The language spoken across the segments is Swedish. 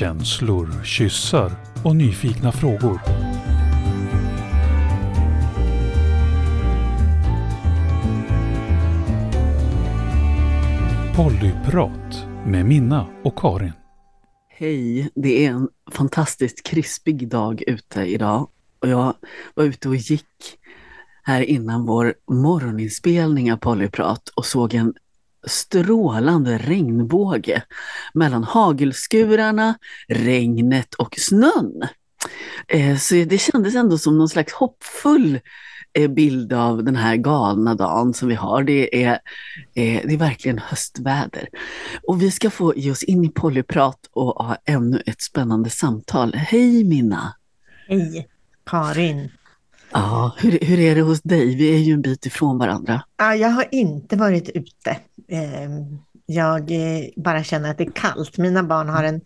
Känslor, kyssar och nyfikna frågor. Pollyprat med Minna och Karin. Hej, det är en fantastiskt krispig dag ute idag och jag var ute och gick här innan vår morgoninspelning av Pollyprat och såg en strålande regnbåge mellan hagelskurarna, regnet och snön. Eh, så det kändes ändå som någon slags hoppfull eh, bild av den här galna dagen som vi har. Det är, eh, det är verkligen höstväder. Och vi ska få ge oss in i polyprat och ha ännu ett spännande samtal. Hej Minna! Hej Karin! Ja, hur, hur är det hos dig? Vi är ju en bit ifrån varandra. Ja, jag har inte varit ute. Ehm, jag eh, bara känner att det är kallt. Mina barn har en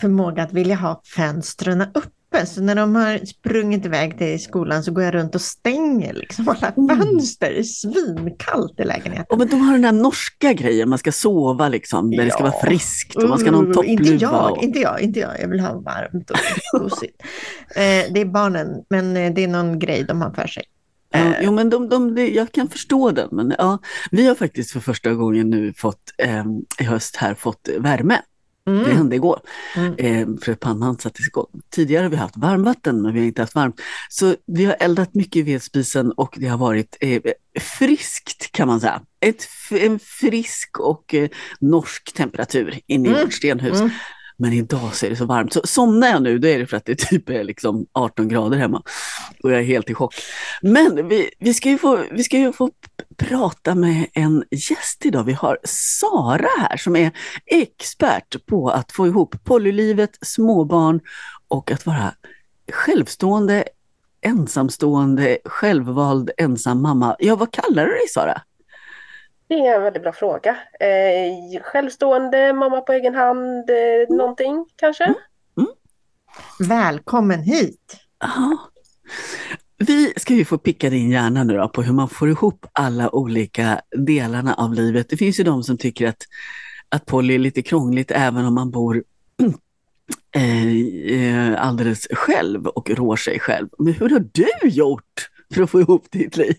förmåga att vilja ha fönstren upp uppe. Så när de har sprungit iväg till skolan så går jag runt och stänger liksom alla Mm. fönster. Det är svinkallt i lägenheten. Och men de har den där norska grejen, man ska sova liksom, där det ska Ja. vara friskt och man ska ha någon Uh, toppluva. Inte jag, och... inte jag, inte jag. Jag vill ha varmt och gosigt. Eh, det är barnen, men eh, det är någon grej de har för sig. Ja, Eh, jo, men de, de, de, jag kan förstå den. Men ja, vi har faktiskt för första gången nu fått, eh, i höst här fått värme. Det Mm. hände igår. Mm. Eh, för pannan sattes igång. Tidigare har vi haft varmvatten men vi har inte haft varmt. Så vi har eldat mycket i vedspisen och det har varit eh, friskt kan man säga. Ett, en frisk och eh, norsk temperatur inne i Mm. vårt stenhus. Mm. Men idag så är det så varmt. Så somnar jag nu då är det för att det typ är liksom 18 grader hemma. Och jag är helt i chock. Men vi, vi, ska, ju få, vi ska ju få prata med en gäst idag. Vi har Sara här som är expert på att få ihop polylivet, småbarn och att vara självstående, ensamstående, självvald ensam mamma. Ja, vad kallar du dig Sara? Det är en väldigt bra fråga. Eh, självstående, mamma på egen hand, eh, någonting kanske? Välkommen hit! Ja. Vi ska ju få picka din hjärna nu då på hur man får ihop alla olika delarna av livet. Det finns ju de som tycker att, att poly är lite krångligt även om man bor eh, eh, alldeles själv och rår sig själv. Men hur har du gjort för att få ihop ditt liv?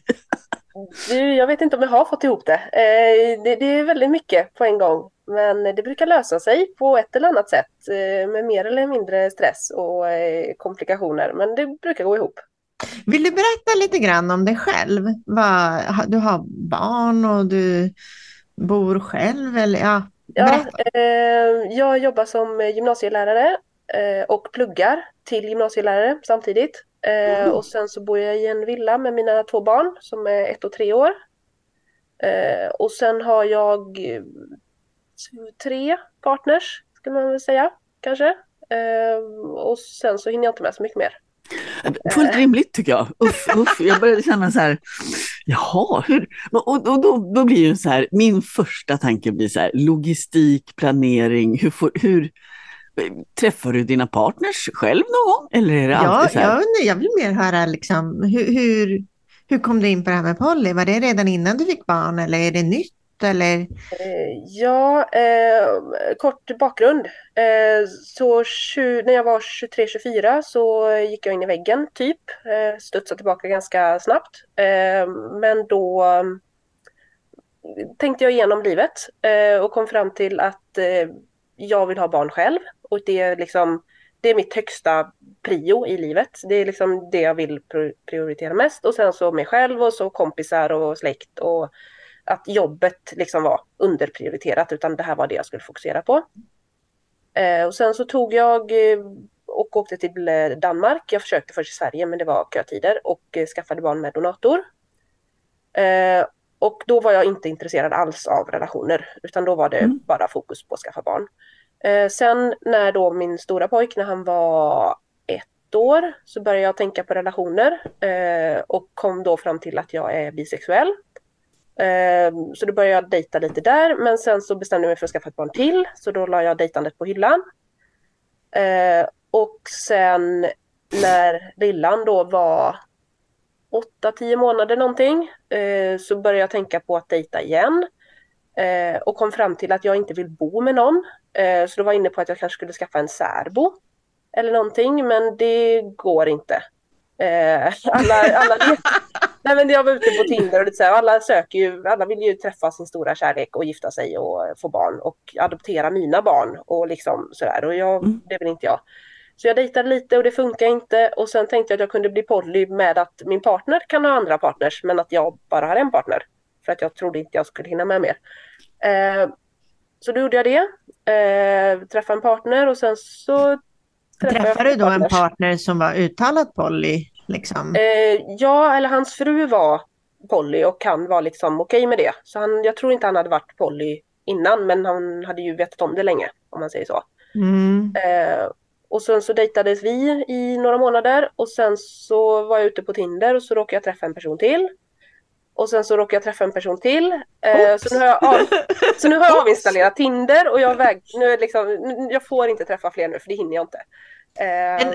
Du, jag vet inte om jag har fått ihop det. Eh, det. Det är väldigt mycket på en gång. Men det brukar lösa sig på ett eller annat sätt eh, med mer eller mindre stress och eh, komplikationer. Men det brukar gå ihop. Vill du berätta lite grann om dig själv? Du har barn och du bor själv eller ja, Ja, berätta. eh, jag jobbar som gymnasielärare eh, och pluggar till gymnasielärare samtidigt. Eh, Mm. och sen så bor jag i en villa med mina två barn som är ett och tre år. Och sen har jag tre partners, ska man väl säga, kanske. Och sen så hinner jag inte med så mycket mer. Fullt rimligt tycker jag. Uff, uff. Jag började känna så här, jaha, hur? Och, och då, då blir ju så här, min första tanke blir så här, logistik, planering, hur, får, hur träffar du dina partners själv någon gång? Eller är det Ja, alltid så här? jag, undrar- jag vill mer höra liksom, hur, hur, hur kom du in på det här med poly? Var det redan innan du fick barn eller är det nytt? Eller? Eh, ja, eh, kort bakgrund. Eh, så tju- när jag var 23-24 så gick jag in i väggen, typ. Eh, studsade tillbaka ganska snabbt. Eh, men då mm, tänkte jag igenom livet eh, och kom fram till att eh, jag vill ha barn själv. Och det är liksom det är mitt högsta prio i livet. Det är liksom det jag vill prioritera mest. Och sen så mig själv och så kompisar och släkt och att jobbet liksom var underprioriterat utan det här var det jag skulle fokusera på. Eh, och sen så tog jag eh, och åkte till eh, Danmark. Jag försökte först i Sverige men det var kötider och skaffade barn med donator. Och då var jag inte intresserad alls av relationer utan då var det Mm. bara fokus på att skaffa barn. Sen när då min stora pojk, när han var ett år, så började jag tänka på relationer och kom då fram till att jag är bisexuell. Ehm, så då började jag dejta lite där, men sen så bestämde jag mig för att skaffa ett barn till, så då la jag dejtandet på hyllan. Ehm, och sen när lillan då var 8-10 månader någonting, eh, så började jag tänka på att dejta igen. Ehm, och kom fram till att jag inte vill bo med någon. Så då var jag inne på att jag kanske skulle skaffa en särbo. Eller någonting, men det går inte. Alla, alla Nej men jag var ute på Tinder och lite så här, alla söker ju, alla vill ju träffa sin stora kärlek och gifta sig och få barn och adoptera mina barn och liksom sådär och jag, mm. det vill inte jag. Så jag dejtade lite och det funkar inte och sen tänkte jag att jag kunde bli poly med att min partner kan ha andra partners men att jag bara har en partner. För att jag trodde inte jag skulle hinna med mer. Eh, så då gjorde jag det. Eh, träffade en partner och sen så träffade, träffade du då partners. en partner som var uttalat poly? Liksom? Eh, ja, eller hans fru var poly och han var liksom okej med det. Så han, jag tror inte han hade varit poly innan men han hade ju vetat om det länge om man säger så. Mm. Eh, och sen så dejtades vi i några månader och sen så var jag ute på Tinder och så råkade jag träffa en person till. Och sen så råkade jag träffa en person till. Eh, så, nu har jag av, så nu har jag avinstallerat Tinder och jag, väg, nu är liksom, jag får inte träffa fler nu för det hinner jag inte.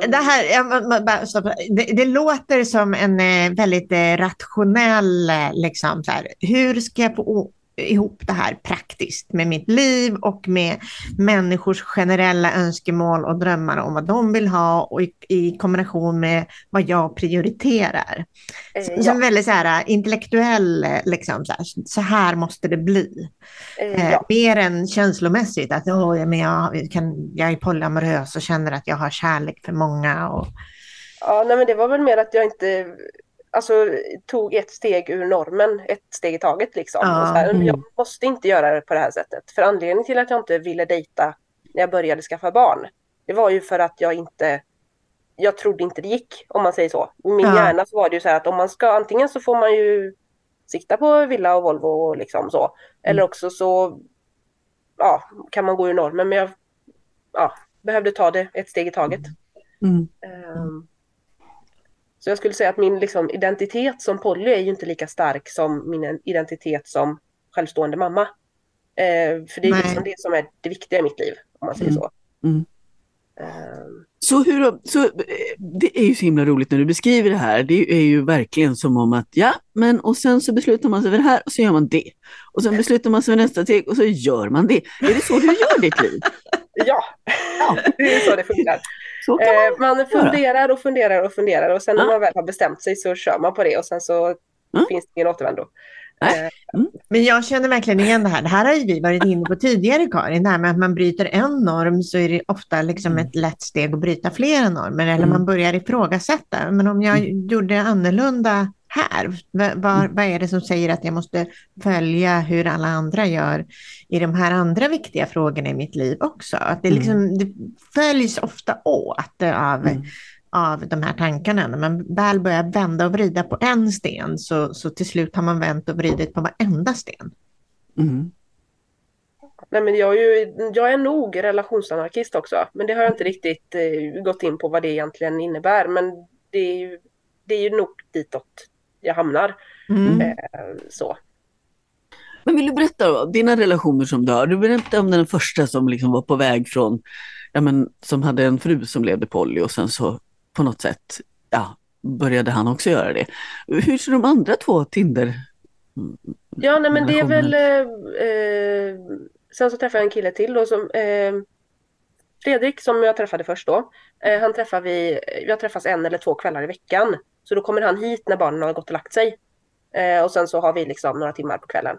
Det, här, det, det, låter som en eh, väldigt eh, rationell, eh, liksom, så här, hur ska jag få ihop det här praktiskt med mitt liv och med människors generella önskemål och drömmar om vad de vill ha och i, i kombination med vad jag prioriterar. Eh, ja. Som väldigt så här, intellektuell, liksom, så, här, så här måste det bli. Eh, ja. mer än känslomässigt, att oh, men jag, kan, jag är polyamorös och känner att jag har kärlek för många. Och... Ja, nej, men det var väl mer att jag inte alltså, tog ett steg ur normen, ett steg i taget. Liksom. Ja, här, mm. Jag måste inte göra det på det här sättet. För anledningen till att jag inte ville dejta när jag började skaffa barn, det var ju för att jag inte jag trodde inte det gick, om man säger så. I min ja. hjärna så var det ju så här att om man ska, antingen så får man ju sikta på villa och Volvo och liksom så. Mm. Eller också så ja, kan man gå ur normen. Men jag ja, behövde ta det ett steg i taget. Mm. Um, så jag skulle säga att min liksom, identitet som poly är ju inte lika stark som min identitet som självstående mamma. Eh, för det är liksom det som är det viktiga i mitt liv, om man säger mm. så. Mm. Så, hur, så det är ju så himla roligt när du beskriver det här. Det är ju verkligen som om att ja, men och sen så beslutar man sig för det här och så gör man det. Och sen beslutar man sig för nästa steg och så gör man det. Är det så du gör ditt liv? Ja, ja. det är så det funkar. Så man, eh, man funderar och funderar och funderar och sen när man väl har bestämt sig så kör man på det och sen så mm. finns det ingen återvändo. Eh, mm. Men jag känner verkligen igen det här. Det här har vi varit inne på tidigare Karin. Det här med att man bryter en norm så är det ofta liksom ett lätt steg att bryta flera normer. Eller mm. man börjar ifrågasätta. Men om jag mm. gjorde annorlunda här? Vad, vad är det som säger att jag måste följa hur alla andra gör i de här andra viktiga frågorna i mitt liv också? Att det, liksom, mm. det följs ofta åt av, mm. Av de här tankarna. När man väl börjar vända och vrida på en sten så, så till slut har man vänt och vridit på varenda sten. Mm. Nej, men jag, är ju, jag är nog relationsanarkist också, men det har jag inte riktigt eh, gått in på vad det egentligen innebär. Men det är ju, det är ju nog ditåt jag hamnar. Mm. Eh, så. Men vill du berätta då, dina relationer som du har. Du berättade om den första som liksom var på väg från, ja men som hade en fru som levde poly och sen så på något sätt, ja, började han också göra det. Hur ser de andra två Tinder Ja, nej men det är väl, eh, eh, sen så träffade jag en kille till då som, eh, Fredrik som jag träffade först då, eh, han träffar vi, har träffats en eller två kvällar i veckan. Så då kommer han hit när barnen har gått och lagt sig. Eh, och sen så har vi liksom några timmar på kvällen.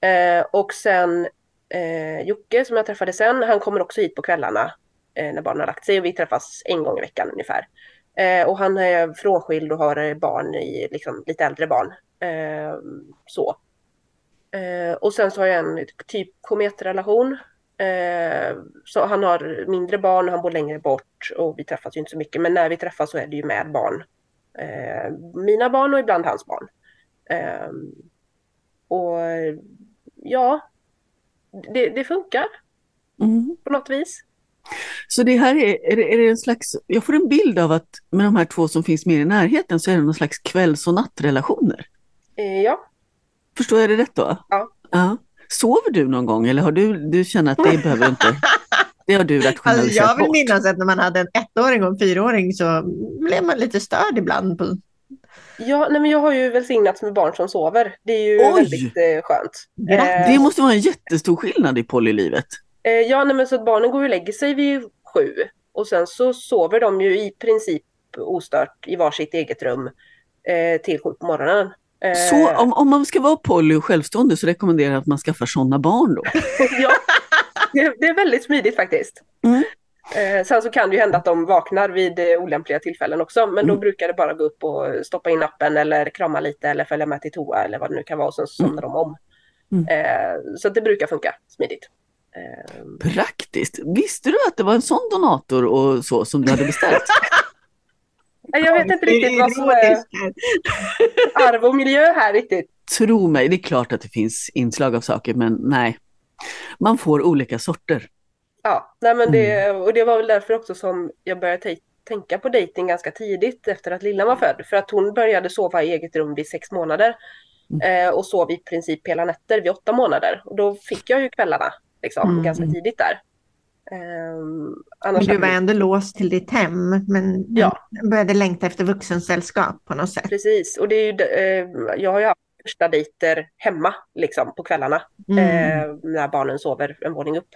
Eh, och sen eh, Jocke som jag träffade sen, han kommer också hit på kvällarna när barnen har lagt sig och vi träffas en gång i veckan ungefär. Eh, och han är frånskild och har barn, i, liksom, lite äldre barn. Eh, så. och sen så har jag en typ kometrelation. så han har mindre barn, han bor längre bort och vi träffas ju inte så mycket. Men när vi träffas så är det ju med barn eh, mina barn och ibland hans barn. Eh, och ja, det, det funkar mm. på något vis. Så det här är, är, det, är det en slags, jag får en bild av att med de här två som finns mer i närheten så är det någon slags kvälls och nattrelationer. Eh, ja. Förstår jag det rätt då? Ja. ja. Sover du någon gång eller har du, du känner att det behöver inte? Det har du rationaliserat alltså, Jag vill minnas att när man hade en ettåring och en fyraåring så blev man lite störd ibland. På... Ja, nej men jag har ju välsignats med barn som sover. Det är ju Oj! väldigt eh, skönt. Grattis. Det måste vara en jättestor skillnad i polylivet. Eh, ja, nej men så att barnen går och lägger sig vid sju och sen så sover de ju i princip ostört i varsitt eget rum eh, till sju på morgonen. Eh, Så om, om man ska vara poly och självstående så rekommenderar jag att man skaffar sådana barn då. ja, det, det är väldigt smidigt faktiskt. Mm. Eh, sen så kan det ju hända att de vaknar vid eh, olämpliga tillfällen också, men då Mm. brukar det bara gå upp och stoppa in appen eller krama lite eller följa med till toa eller vad det nu kan vara och sen så somnar de om. Mm. Eh, så det brukar funka smidigt. Eh, Praktiskt. Visste du att det var en sån donator och så som du hade beställt? jag vet inte riktigt vad som är arv och miljö här riktigt. Tro mig, det är klart att det finns inslag av saker, men nej. Man får olika sorter. Ja, nej men det, Mm. och det var väl därför också som jag började tänka på dating ganska tidigt efter att Lilla var född. För att hon började sova i eget rum vid sex månader Mm. eh, och sov i princip hela nätter vid åtta månader. Och då fick jag ju kvällarna liksom, Mm. ganska tidigt där. Annars Men du var vi- ändå låst till ditt hem, men Ja. började längta efter vuxensällskap på något sätt. Precis, och det är ju, eh, jag har ju haft första dejter hemma liksom på kvällarna. Mm. eh, när barnen sover en våning upp.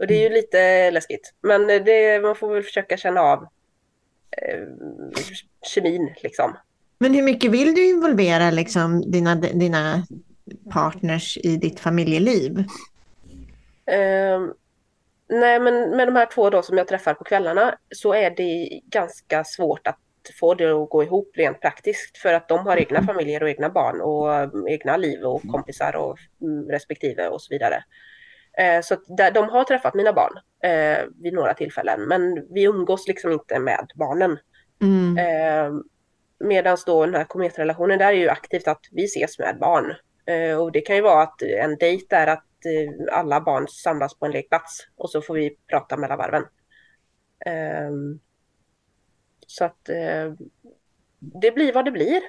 Och det är ju lite läskigt. Men det, man får väl försöka känna av eh, kemin liksom. Men hur mycket vill du involvera liksom, dina, dina partners i ditt familjeliv? Eh, nej men med de här två då som jag träffar på kvällarna så är det ganska svårt att få det att gå ihop rent praktiskt för att de har egna familjer och egna barn och eh, egna liv och kompisar och mm, respektive och så vidare. Eh, så de har träffat mina barn eh, vid några tillfällen men vi umgås liksom inte med barnen. Mm. Eh, Medan då den här kometrelationen, där är ju aktivt att vi ses med barn. Och det kan ju vara att en dejt är att alla barn samlas på en lekplats och så får vi prata mellan varven. Eh, så att eh, det blir vad det blir.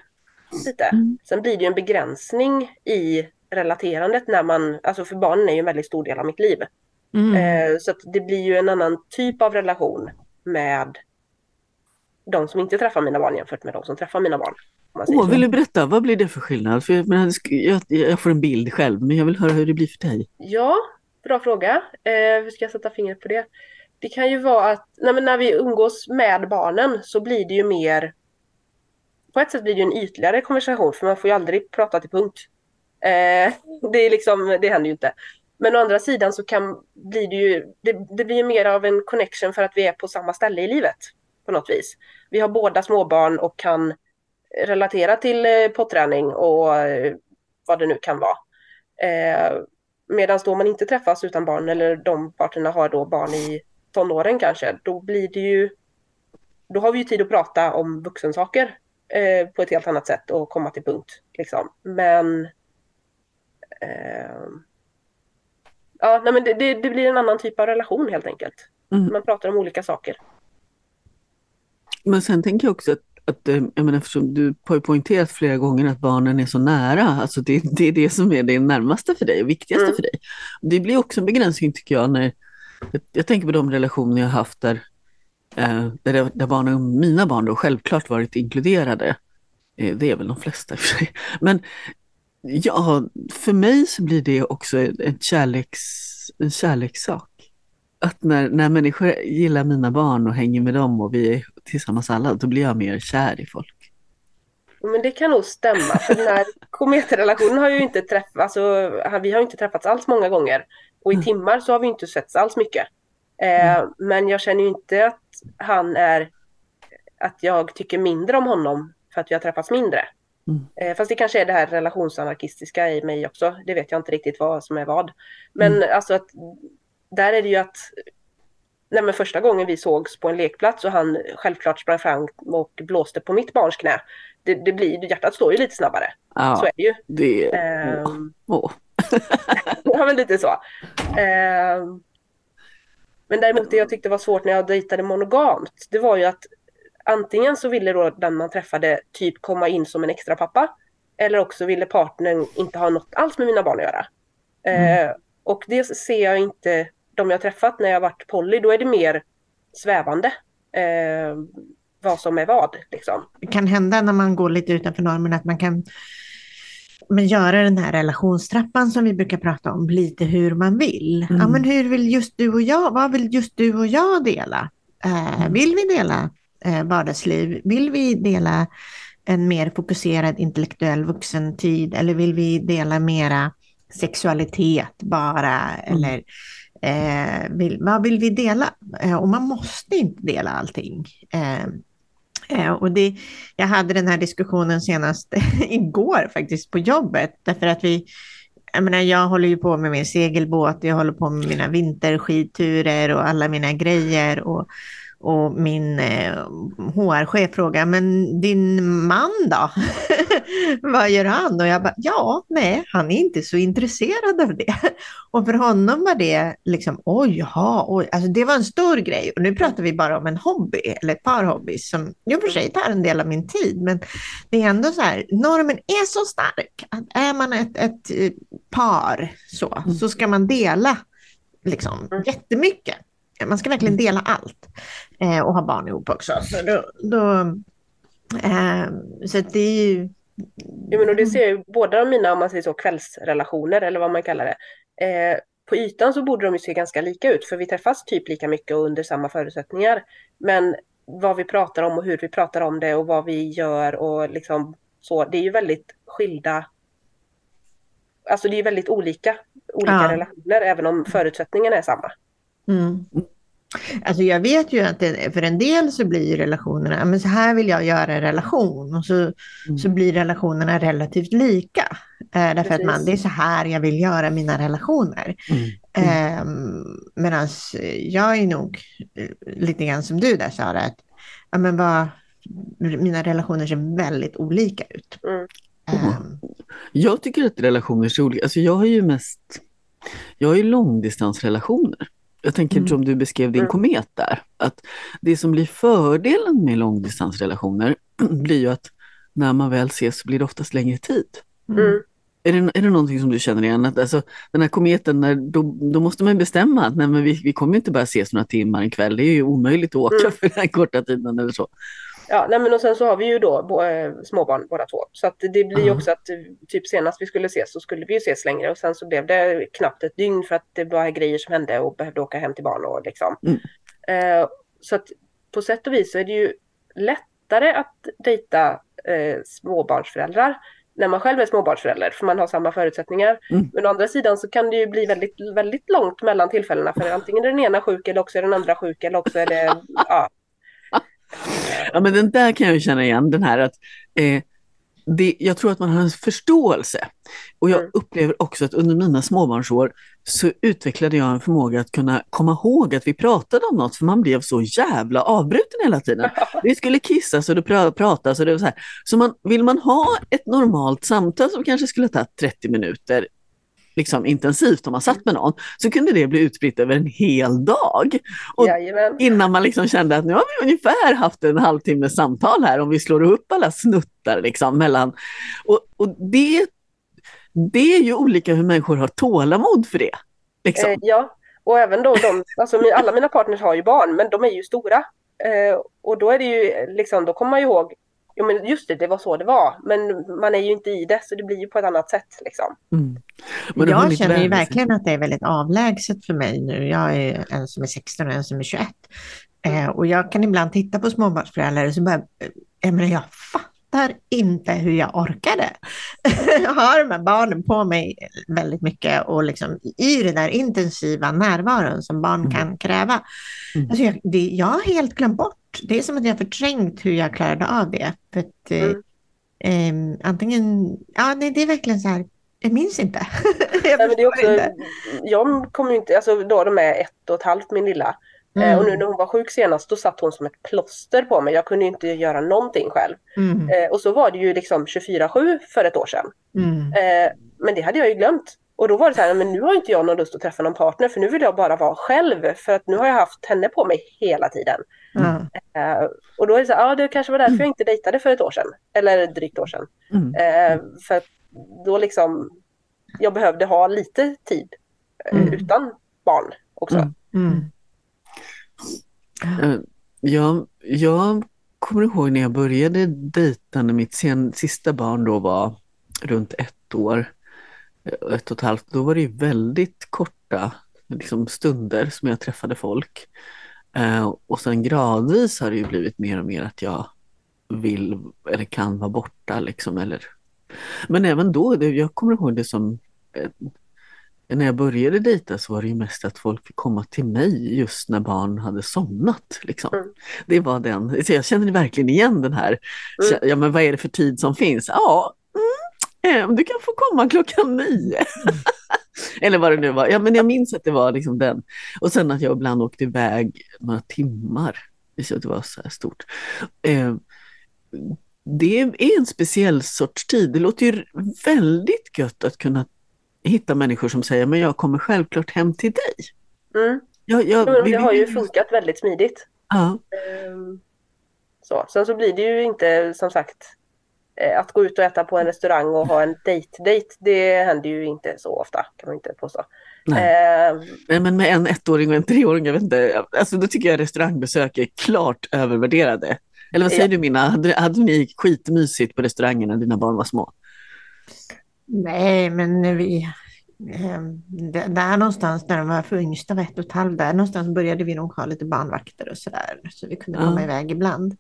Lite. Mm. Sen blir det ju en begränsning i relaterandet när man, alltså för barnen är ju en väldigt stor del av mitt liv. Mm. Eh, så att det blir ju en annan typ av relation med de som inte träffar mina barn jämfört med de som träffar mina barn. Åh, vill du berätta, vad blir det för skillnad? För jag, jag, jag får en bild själv, men jag vill höra hur det blir för dig. Ja, bra fråga. Eh, hur ska jag sätta fingret på det? Det kan ju vara att nej, när vi umgås med barnen så blir det ju mer... På ett sätt blir det ju en ytligare konversation för man får ju aldrig prata till punkt. Eh, det, är liksom, det händer ju inte. Men å andra sidan så kan, blir det ju det, det blir ju mer av en connection för att vi är på samma ställe i livet på något vis. Vi har båda småbarn och kan relatera till eh, potträning och eh, vad det nu kan vara. Eh, Medan då man inte träffas utan barn eller de parterna har då barn i tonåren kanske, då blir det ju då har vi ju tid att prata om vuxensaker eh, på ett helt annat sätt och komma till punkt. Liksom. Men eh, ja, nej, men det, det, det blir en annan typ av relation helt enkelt. Mm. Man pratar om olika saker. Men sen tänker jag också att, att eh, jag menar, eftersom du har poängterat flera gånger att barnen är så nära, alltså det, det är det som är det närmaste för dig och viktigaste Mm. för dig. Det blir också en begränsning tycker jag när, jag, jag tänker på de relationer jag haft där, eh, där, där barnen, mina barn då självklart varit inkluderade. Eh, det är väl de flesta i för sig. Men ja, för mig så blir det också en, kärleks, en kärlekssak. Att när, när människor gillar mina barn och hänger med dem och vi är tillsammans alla, då blir jag mer kär i folk. Men det kan nog stämma, för den här kometrelationen har ju inte träffats, alltså, vi har inte träffats alls många gånger. Och i Mm. timmar så har vi inte setts alls mycket. Eh, Men jag känner ju inte att han är, att jag tycker mindre om honom för att vi har träffats mindre. Mm. Eh, Fast det kanske är det här relationsanarkistiska i mig också, det vet jag inte riktigt vad som är vad. Men alltså att där är det ju att Nej, men första gången vi sågs på en lekplats och han självklart sprang fram och blåste på mitt barns knä. Det, det blir, hjärtat slår ju lite snabbare. Ja, Så är det ju. det. Ehm, Åh. ja, men lite så. Ehm, men däremot det jag tyckte var svårt när jag dejtade monogamt, det var ju att antingen så ville då den man träffade typ komma in som en extra pappa eller också ville partnern inte ha något alls med mina barn att göra. Eh, och det ser jag inte, de jag träffat när jag varit poly, då är det mer svävande. Eh, vad som är vad. Liksom. Det kan hända när man går lite utanför normen att man kan men göra den här relationstrappan som vi brukar prata om lite hur man vill. Mm. Ja, men hur vill just du och jag, vad vill just du och jag dela? Eh, Mm. vill vi dela eh, vardagsliv? Vill vi dela en mer fokuserad intellektuell vuxentid eller vill vi dela mera sexualitet bara? Eller eh, vill, vad vill vi dela? Eh, och man måste inte dela allting. Eh, Eh, Och det, jag hade den här diskussionen senast igår faktiskt på jobbet, därför att vi, jag menar jag håller ju på med min segelbåt, jag håller på med mina vinterskidturer och alla mina grejer och, och min eh, HR-chef frågar, men din man då? Vad gör han? Och jag bara, ja, nej, han är inte så intresserad av det. Och för honom var det liksom, oj, jaha, oj. Alltså det var en stor grej. Och nu pratar vi bara om en hobby, eller ett par hobbys, som i och för sig tar en del av min tid. Men det är ändå så här, normen är så stark, att är man ett, ett eh, par så, så ska man dela liksom Mm. jättemycket. Man ska verkligen dela allt. Eh, och ha barn ihop också. Så, då, då, eh, så det är ju... Jo, men och det ser ju båda mina, om man säger så, kvällsrelationer eller vad man kallar det. Eh, på ytan så borde de ju se ganska lika ut för vi träffas typ lika mycket och under samma förutsättningar. Men vad vi pratar om och hur vi pratar om det och vad vi gör och liksom så, det är ju väldigt skilda. Alltså det är väldigt olika, olika Ja. relationer även om förutsättningarna är samma. Mm. Alltså jag vet ju att det, för en del så blir relationerna, "Ja, men så här vill jag göra en relation och så, Mm. så blir relationerna relativt lika. Eh, därför att man, Precis. det är så här jag vill göra mina relationer. Mm. Eh, Medan jag är nog eh, lite grann som du där Sara, att ja, men vad, mina relationer ser väldigt olika ut. Mm. Eh, Jag tycker att relationer är olika. Alltså jag har ju mest, jag har ju långdistansrelationer. Jag tänker Mm. som du beskrev din Mm. komet där, att det som blir fördelen med långdistansrelationer blir ju att när man väl ses så blir det oftast längre tid. Mm. Är det, är det någonting som du känner igen? Att alltså, den här kometen, när, då, då måste man bestämma att nej, men vi, vi kommer ju inte bara ses några timmar en kväll. Det är ju omöjligt att åka Mm. för den här korta tiden eller så. Ja, nej men och sen så har vi ju då bo, eh, småbarn båda två. Så att det blir ju Ja. också att eh, typ senast vi skulle ses så skulle vi ju ses längre och sen så blev det knappt ett dygn för att det var grejer som hände och behövde åka hem till barn och liksom. Mm. Eh, så att på sätt och vis så är det ju lättare att dejta eh, småbarnsföräldrar när man själv är småbarnsförälder för man har samma förutsättningar. Mm. Men å andra sidan så kan det ju bli väldigt, väldigt långt mellan tillfällena för antingen är den ena sjuk eller också är den andra sjuk eller också är det, ja. Ja, men den där kan jag känna igen, den här att eh, det, jag tror att man har en förståelse. Och jag Mm. upplever också att under mina småbarnsår så utvecklade jag en förmåga att kunna komma ihåg att vi pratade om något, för man blev så jävla avbruten hela tiden. Vi skulle kissas och det pra- pratas och det var så här. Så man, vill man ha ett normalt samtal som kanske skulle ta 30 minuter liksom intensivt om man satt med någon, så kunde det bli utspritt över en hel dag. Och Jajamän. innan man liksom kände att nu har vi ungefär haft en halvtimme samtal här om vi slår upp alla snuttar liksom mellan. Och, och det, det är ju olika hur människor har tålamod för det. Liksom. Eh, ja, och även då de, alltså alla mina partners har ju barn, men de är ju stora. Eh, och då är det ju liksom, då kommer man ju ihåg, jo men just det, det var så det var. Men man är ju inte i det, så det blir ju på ett annat sätt liksom. Mm. Men Jag känner ju verkligen att det är väldigt avlägset för mig nu. Jag är en som är 16 och en som är 21. Eh, och jag kan ibland titta på småbarnsföräldrar och så bara, eh, jag, menar, jag fattar inte hur jag orkade. jag har de här barnen på mig väldigt mycket och liksom i den där intensiva närvaron som barn Mm. kan kräva. Mm. Alltså jag, det, jag har helt glömt bort. Det är som att jag har förträngt hur jag klarade av det. För att, eh, Mm. ehm, antingen, ja nej, det är verkligen så här, jag minns inte. jag Nej, men det är också, inte. jag kommer ju inte, alltså då de är ett och ett halvt min lilla. Eh, Mm. och nu när hon var sjuk senast, då satt hon som ett plåster på mig. Jag kunde inte göra någonting själv. Mm. Eh, och så var det ju liksom 24-7 för ett år sedan. Mm. Eh, men det hade jag ju glömt. Och då var det så här, men nu har inte jag någon lust att träffa någon partner för nu vill jag bara vara själv för att nu har jag haft henne på mig hela tiden. Ja. Eh, och då är det så här, ja det kanske var därför jag inte dejtade för ett år sedan. Eller drygt år sedan. Mm. Eh, för att då liksom, jag behövde ha lite tid Mm. utan barn också. Mm. Mm. Eh, Jag, jag kommer ihåg när jag började dejta när mitt sen, sista barn då var runt ett år, ett och ett halvt, då var det väldigt korta liksom, stunder som jag träffade folk. Eh, och sen gradvis har det ju blivit mer och mer att jag vill eller kan vara borta liksom. Eller... Men även då, det, jag kommer ihåg det som eh, när jag började dejta så var det ju mest att folk fick komma till mig just när barn hade somnat. Liksom. Mm. Det var den, så jag känner verkligen igen den här, mm. ja men vad är det för tid som finns? Ja, du kan få komma klockan nio. Eller vad det nu var. Ja, men jag minns att det var liksom den. Och sen att jag ibland åkte iväg några timmar. Det var så här stort. Eh, det är en speciell sorts tid. Det låter ju väldigt gött att kunna hitta människor som säger men jag kommer självklart hem till dig. Mm. Jag, jag, det vi, har ju funkat väldigt smidigt. Ja. Um, så. Sen så blir det ju inte som sagt att gå ut och äta på en restaurang och ha en date-date, det händer ju inte så ofta kan man inte påstå. Nej. Uh, men med en ettåring och en treåring, jag vet inte, alltså då tycker jag restaurangbesök är klart övervärderade. Eller vad säger ja. du Minna, hade, hade ni skitmysigt på restaurangen när dina barn var små? Nej, men vi... Eh, där någonstans när de var för yngsta var ett och ett halvt, där någonstans började vi nog ha lite barnvakter och sådär. Så vi kunde komma iväg ibland.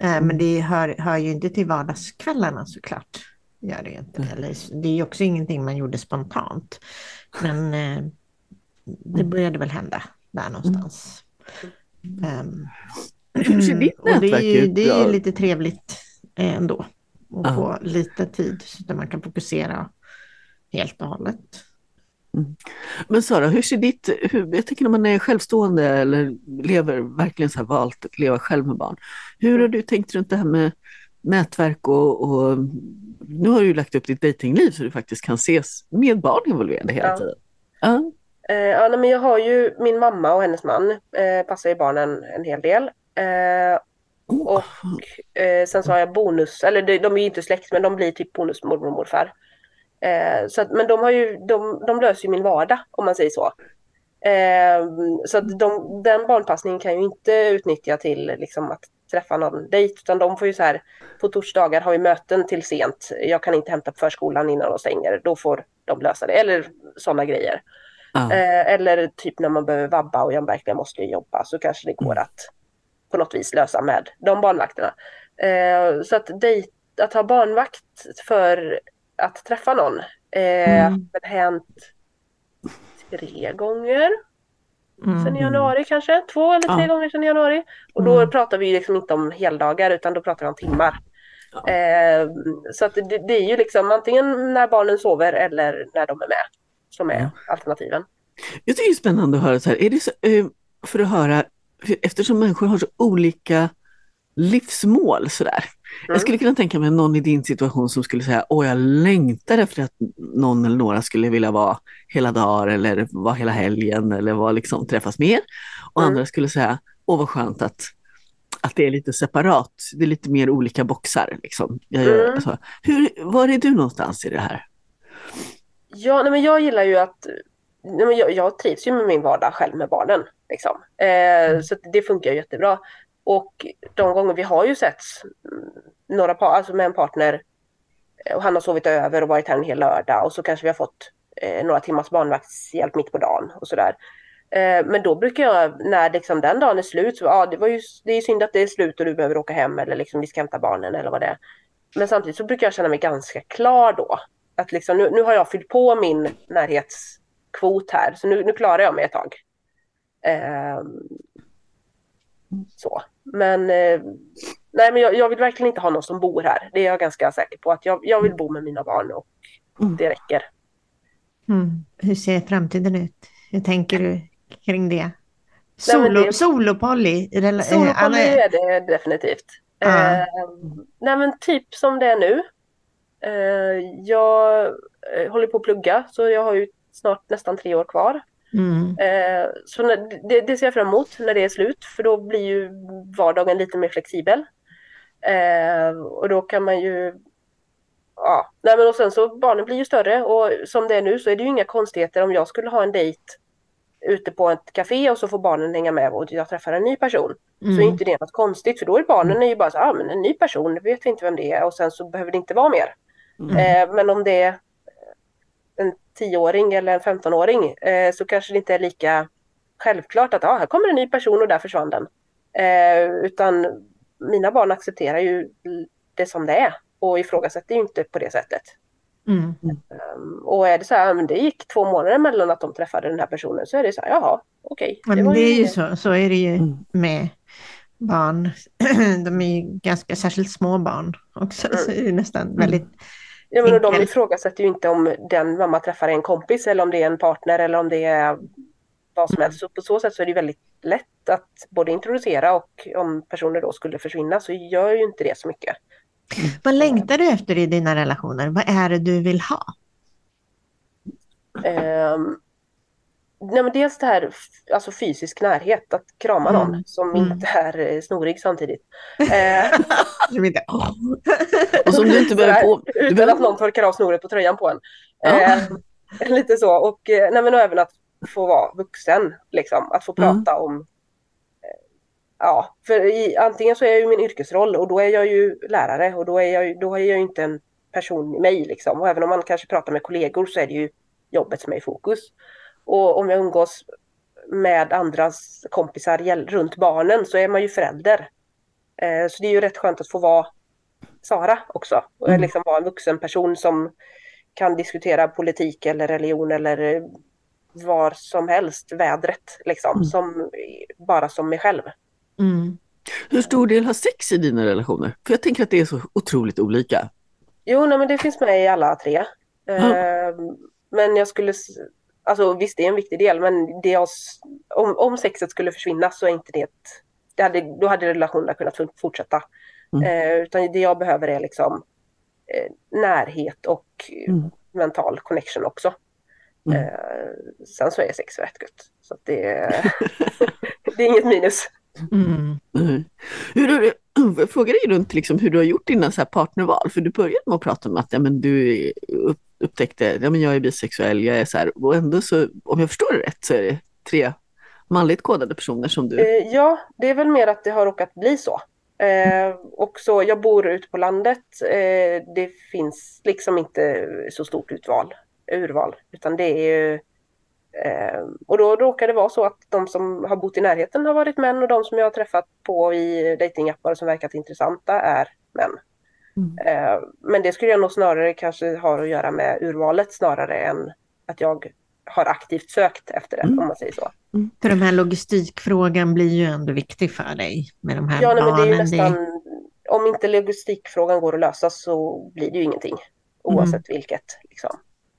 Eh, men mm. det hör, hör ju inte till vardagskvällarna såklart. Gör det, inte. Eller, det är också ingenting man gjorde spontant. Men eh, det mm. började väl hända där någonstans. Um, och det är ju, det är ju lite trevligt ändå och Aha. få lite tid så att man kan fokusera helt och hållet. Mm. Men Sara, hur ser ditt, hur, jag tänker när man är självstående eller lever verkligen så här valt att leva själv med barn. Hur har du tänkt runt det här med nätverk och, och nu har du ju lagt upp ditt dejtingliv så du faktiskt kan ses med barn involverade hela ja. tiden. Ja. Eh, ja, men jag har ju min mamma och hennes man eh, passar ju barnen en hel del. Eh, och eh, sen så har jag bonus, eller de, de är ju inte släkt men de blir typ bonusmormor och morfar. Eh, så att, men de, har ju, de, de löser ju min vardag om man säger så. Eh, så att de, den barnpassningen kan ju inte utnyttja till liksom, att träffa någon dejt utan de får ju så här på torsdagar har vi möten till sent. Jag kan inte hämta på förskolan innan de stänger. Då får de lösa det. Eller sådana grejer. Ah. Eh, eller typ när man behöver vabba och jag verkligen måste jobba så kanske det går mm. att på något vis lösa med de barnvakterna. Eh, så att, dejt, att ha barnvakt för att träffa någon eh, mm. har hänt tre gånger mm. sen i januari kanske. Två eller tre ja. gånger sen i januari. Och då mm. pratar vi liksom inte om heldagar utan då pratar vi om timmar. Ja. Eh, så att det, det, är ju liksom antingen när barnen sover eller när de är med som är ja. alternativen. Jag tycker det är spännande att höra så här. Är det så, eh, för att höra, eftersom människor har så olika livsmål sådär. Mm. Jag skulle kunna tänka mig någon i din situation som skulle säga, åh jag längtar efter att någon eller några skulle vilja vara hela dagar eller vara hela helgen eller vara liksom, träffas mer. Och mm. andra skulle säga, åh vad skönt att, att det är lite separat, det är lite mer olika boxar. Liksom. Jag, mm. alltså, hur, var är du någonstans i det här? Ja, nej, men jag gillar ju att nej, men jag, jag trivs ju med min vardag själv med barnen. Liksom. Eh, mm. Så det funkar jättebra. Och de gånger vi har ju sett mm, några par, alltså med en partner eh, och han har sovit över och varit här en hel lördag och så kanske vi har fått eh, några timmars barnvaktshjälp mitt på dagen och sådär. Eh, men då brukar jag, när liksom den dagen är slut, så ja det, var ju, det är synd att det är slut och du behöver åka hem eller liksom vi ska hämta barnen eller vad det är. Men samtidigt så brukar jag känna mig ganska klar då. Att liksom, nu, nu har jag fyllt på min närhetskvot här så nu, nu klarar jag mig ett tag. Eh, så. Men, eh, nej, men jag, jag, vill verkligen inte ha någon som bor här. Det är jag ganska säker på. att Jag, jag vill bo med mina barn och mm. det räcker. Mm. Hur ser framtiden ut? Hur tänker du kring det? Solo, det... Solopolly? Solopolly eh, är det definitivt. Ah. Eh, nej men typ som det är nu. Eh, jag eh, håller på att plugga så jag har ju snart nästan tre år kvar. Mm. Eh, så när, det, det, ser jag fram emot när det är slut för då blir ju vardagen lite mer flexibel. Eh, och då kan man ju Ja, nej men och sen så barnen blir ju större och som det är nu så är det ju inga konstigheter om jag skulle ha en dejt ute på ett café och så får barnen hänga med och jag träffar en ny person. Mm. Så är inte det något konstigt för då är barnen är ju bara så ah, men en ny person, det vet vi inte vem det är och sen så behöver det inte vara mer. Mm. Eh, men om det är en tioåring eller en femtonåring eh, så kanske det inte är lika självklart att ah, här kommer en ny person och där försvann den. Eh, utan mina barn accepterar ju det som det är och ifrågasätter ju inte på det sättet. Mm. Um, och är det så här, men det gick två månader mellan att de träffade den här personen så är det så här, jaha, okej. Ja, men var det är ju så, så är det ju Mm. med barn. De är ju ganska, särskilt små barn också, så är det nästan väldigt Ja, men och de ifrågasätter ju inte om den mamma träffar en kompis eller om det är en partner eller om det är vad som Mm. helst. Så på så sätt så är det väldigt lätt att både introducera och om personer då skulle försvinna så gör ju inte det så mycket. Vad längtar du efter i dina relationer? Vad är det du vill ha? Ehm, nej men dels det här alltså fysisk närhet, att krama någon Mm. som Mm. inte är eh, snorig samtidigt. Eh, Som inte. Och som du inte behöver på... Du Utan behöver... att någon torkar av snoret på tröjan på en. Ja. Eh, lite så. Och, eh, nej, men och även att få vara vuxen. Liksom. Att få Mm. prata om... Eh, ja, för i, antingen så är jag ju min yrkesroll och då är jag ju lärare och då är jag, ju- då är jag ju inte en person i mig. Liksom. Och även om man kanske pratar med kollegor så är det ju jobbet som är i fokus. Och om jag umgås med andras kompisar runt barnen så är man ju förälder. Eh, så det är ju rätt skönt att få vara Sara också. Och Mm. liksom vara en vuxen person som kan diskutera politik eller religion eller eh, var som helst, vädret liksom, Mm. som, bara som mig själv. Mm. Hur stor del har sex i dina relationer? För jag tänker att det är så otroligt olika. Jo, nej, men det finns med i alla tre. Eh, men jag skulle, alltså visst det är en viktig del, men det s- om, om sexet skulle försvinna så är inte det, ett- det hade, då hade relationerna kunnat fortsätta. Mm. Eh, utan det jag behöver är liksom eh, närhet och Mm. mental connection också. Mm. Eh, sen så är sex rätt gött. Så att det, det är inget minus. Mm. Nej. Hur, har du- jag frågar dig runt liksom hur du har gjort dina så här partnerval, för du började med att prata om att ja, men du upp, upptäckte ja, men jag är bisexuell, jag är så här, och ändå så, om jag förstår det rätt, så är det tre manligt kodade personer som du... Eh, ja, det är väl mer att det har råkat bli så. Eh, och så jag bor ute på landet. Eh, det finns liksom inte så stort utval, urval, utan det är ju eh, och då råkar det vara så att de som har bott i närheten har varit män och de som jag har träffat på i datingappar som verkat intressanta är män. Mm. Eh, men det skulle jag nog snarare kanske ha att göra med urvalet snarare än att jag har aktivt sökt efter det, Mm. om man säger så. För de här logistikfrågan blir ju ändå viktig för dig med de här Ja, nej, men det är ju barnen. Det- nästan, om inte logistikfrågan går att lösa så blir det ju ingenting. Oavsett vilket. Liksom.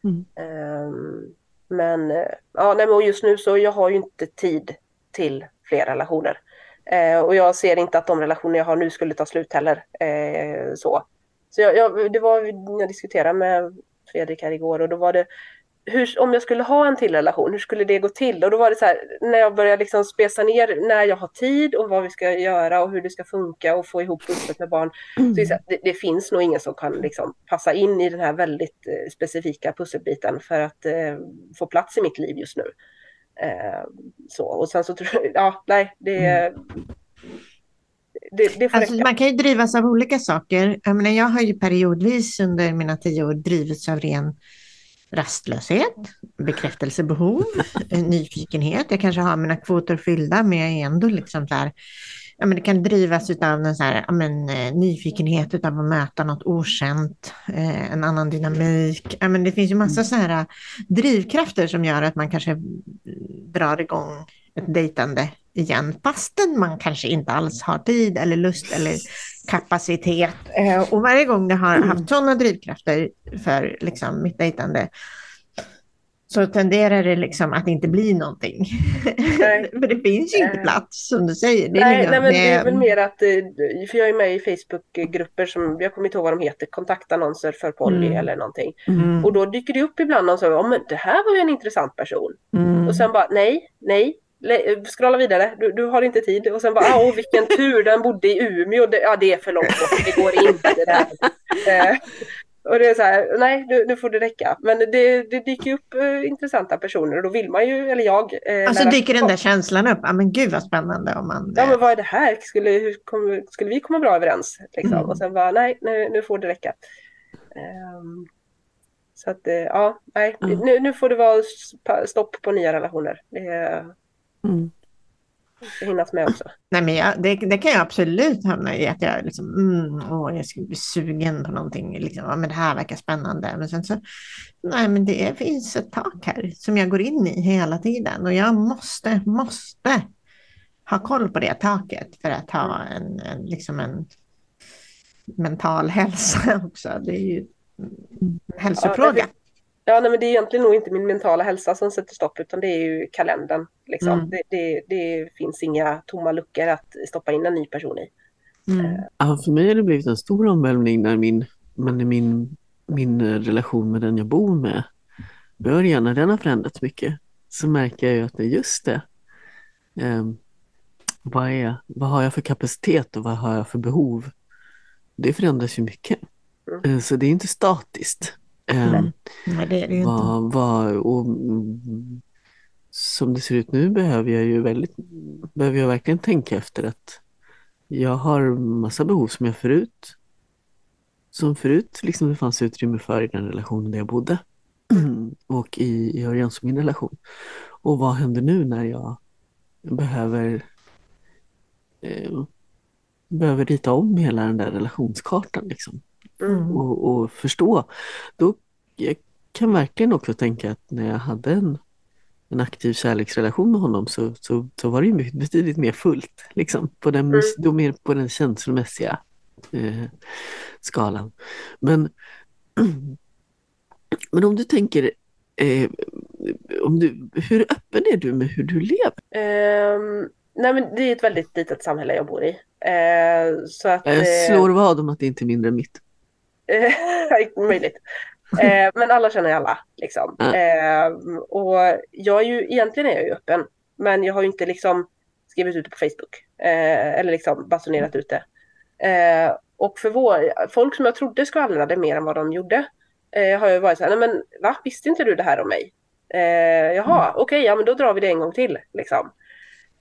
Mm. Ehm, men eh, ja, nej, men och just nu så jag har ju inte tid till fler relationer. Eh, och jag ser inte att de relationer jag har nu skulle ta slut heller. Eh, så så jag, jag, det var, jag diskuterade med Fredrik här igår och då var det hur, om jag skulle ha en till relation, hur skulle det gå till? Och då var det så här, när jag började liksom spesa ner när jag har tid och vad vi ska göra och hur det ska funka och få ihop pusslet med barn. Mm. det, så det, det finns nog ingen som kan liksom passa in i den här väldigt eh, specifika pusselbiten för att eh, få plats i mitt liv just nu. Eh, så, och sen så tror jag, ja, nej, det, det, det får Alltså, man kan ju drivas av olika saker. Jag, menar, jag har ju periodvis under mina tio år drivits av ren rastlöshet, bekräftelsebehov, eh, nyfikenhet. Jag kanske har mina kvoter fyllda men jag är ändå liksom så här, ja, men det kan drivas av en så här, ja, men, eh, nyfikenhet utav att möta något okänt, eh, en annan dynamik. Ja, men det finns ju massa så här eh, drivkrafter som gör att man kanske mm, drar igång ett dejtande igen, fastän man kanske inte alls har tid eller lust eller kapacitet. Eh, och varje gång jag har haft sådana drivkrafter för liksom, mitt dejtande så tenderar det liksom att inte bli någonting. För det finns ju inte Eh. plats som du säger. Det Nej, nej, men det är väl mer att, eh, för jag är med i Facebookgrupper som, jag kommer inte ihåg vad de heter, kontaktannonser för Polly Mm. eller någonting. Mm, Och då dyker det upp ibland någon som säger, ja men det här var ju en intressant person. mm. Och sen bara, nej, nej, le- scrolla vidare, du, du har inte tid. Och sen bara, åh vilken tur, den bodde i Umeå, det, ja det är för långt bort, det går inte det här. Eh, Och det är så här, nej nu, nu får det räcka. Men det, det dyker upp eh, intressanta personer och då vill man ju, eller jag... Eh, Och så lära- dyker den där känslan upp. Ja men gud vad spännande om man... Ja men vad är det här? Skulle, hur kom, skulle vi komma bra överens? Liksom? Mm. Och sen bara, nej nu, nu får det räcka. Ehm, så att, eh, ja, nej, Mm. nu, nu får det vara stopp på nya relationer. Det Mm. Hinnas med också. Nej, men jag, det, det kan jag absolut hamna i, att jag liksom, mm, åh, jag skulle bli sugen på någonting, liksom, ja, men det här verkar spännande. Men sen så, nej, men det finns ett tak här som jag går in i hela tiden och jag måste, måste ha koll på det taket för att ha en, en, liksom en mental hälsa också. Det är ju en hälsofråga. Ja, Ja, nej, men det är egentligen nog inte min mentala hälsa som sätter stopp utan det är ju kalendern. Liksom. Mm. Det, det, det finns inga tomma luckor att stoppa in en ny person i. Mm. Ja, för mig har det blivit en stor omvälvning när min, men när min, min eh, relation med den jag bor med börjar, när den har förändrats mycket, så märker jag ju att det är just det. Ehm, vad, är, vad har jag för kapacitet och vad har jag för behov? Det förändras ju mycket. Mm. Eh, så det är inte statiskt. Ehm, Nej. Det är det ju inte. och, mm, som det ser ut nu behöver jag ju väldigt, behöver jag verkligen tänka efter att jag har massa behov som jag förut, som förut liksom det fanns utrymme för i den relationen där jag bodde och i, i Örjan som min relation. Och vad händer nu när jag behöver eh, behöver rita om hela den där relationskartan liksom Mm. och, och förstå. Då, jag kan verkligen också tänka att när jag hade en, en aktiv kärleksrelation med honom så, så, så var det ju betydligt mer fullt. Liksom, på, den, Mm. då mer på den känslomässiga eh, skalan. Men, men om du tänker, eh, om du, hur öppen är du med hur du lever? Ehm, nej, men det är ett väldigt litet samhälle jag bor i. Eh, så att, Jag eh, slår vad om att det inte är mindre än mitt. Eh, möjligt. Eh, men alla känner alla. Liksom. Eh, och jag är ju, egentligen är jag ju öppen. Men jag har ju inte liksom skrivit ut det på Facebook. Eh, eller liksom basunerat ut det. Eh, och för vår, folk som jag trodde skvallrade mer än vad de gjorde. Eh, har ju varit så här, nej men va, visste inte du det här om mig? Eh, jaha, okej, ja men då drar vi det en gång till. Liksom.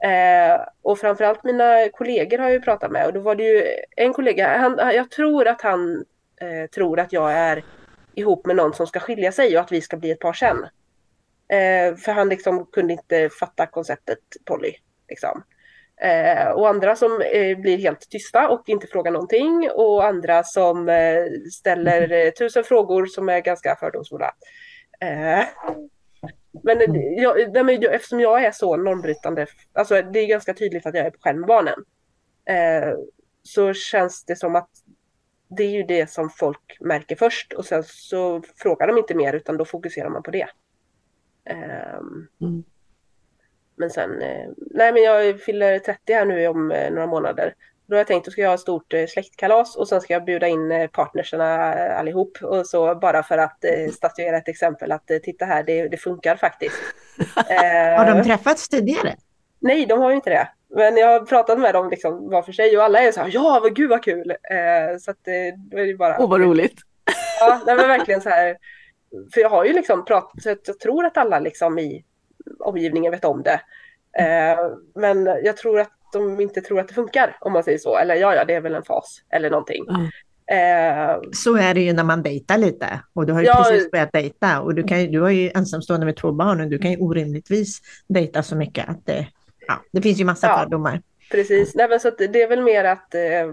Eh, och framförallt mina kollegor har jag ju pratat med och då var det ju en kollega, han, jag tror att han eh, tror att jag är ihop med någon som ska skilja sig och att vi ska bli ett par sen. Eh, för han liksom kunde inte fatta konceptet Polly. Liksom. Eh, och andra som eh, blir helt tysta och inte frågar någonting och andra som eh, ställer eh, tusen frågor som är ganska fördomsfulla. Eh, men, eh, jag, nej, men jag, eftersom jag är så normbrytande, alltså det är ganska tydligt att jag är på själv med barnen. Eh, så känns det som att det är ju det som folk märker först och sen så frågar de inte mer utan då fokuserar man på det. Ehm, Mm. Men sen, eh, nej men jag fyller 30 här nu om eh, några månader. Då har jag tänkt att ska jag ha ett stort eh, släktkalas och sen ska jag bjuda in partnerserna allihop. Och så bara för att statuera ett exempel att titta här, det, det funkar faktiskt. Har de träffats tidigare? Nej, de har ju inte det. Men jag har pratat med dem liksom var för sig och alla är så här, ja, vad gud vad kul. Eh, så att eh, då är det bara... Åh vad roligt! Ja, nej, men verkligen så här. För jag har ju liksom pratat, så att jag tror att alla liksom i omgivningen vet om det. Eh, men jag tror att de inte tror att det funkar, om man säger så. Eller ja, ja, det är väl en fas eller någonting. Ja. Eh, Så är det ju när man dejtar lite. Och du har ju Ja. precis börjat dejta. Och du, kan, ju- du har ju ensamstående med två barn och du kan ju orimligtvis dejta så mycket att det, ja, det finns ju massa Ja. fördomar. precis, nej, men så att det är väl mer att... Eh, eh,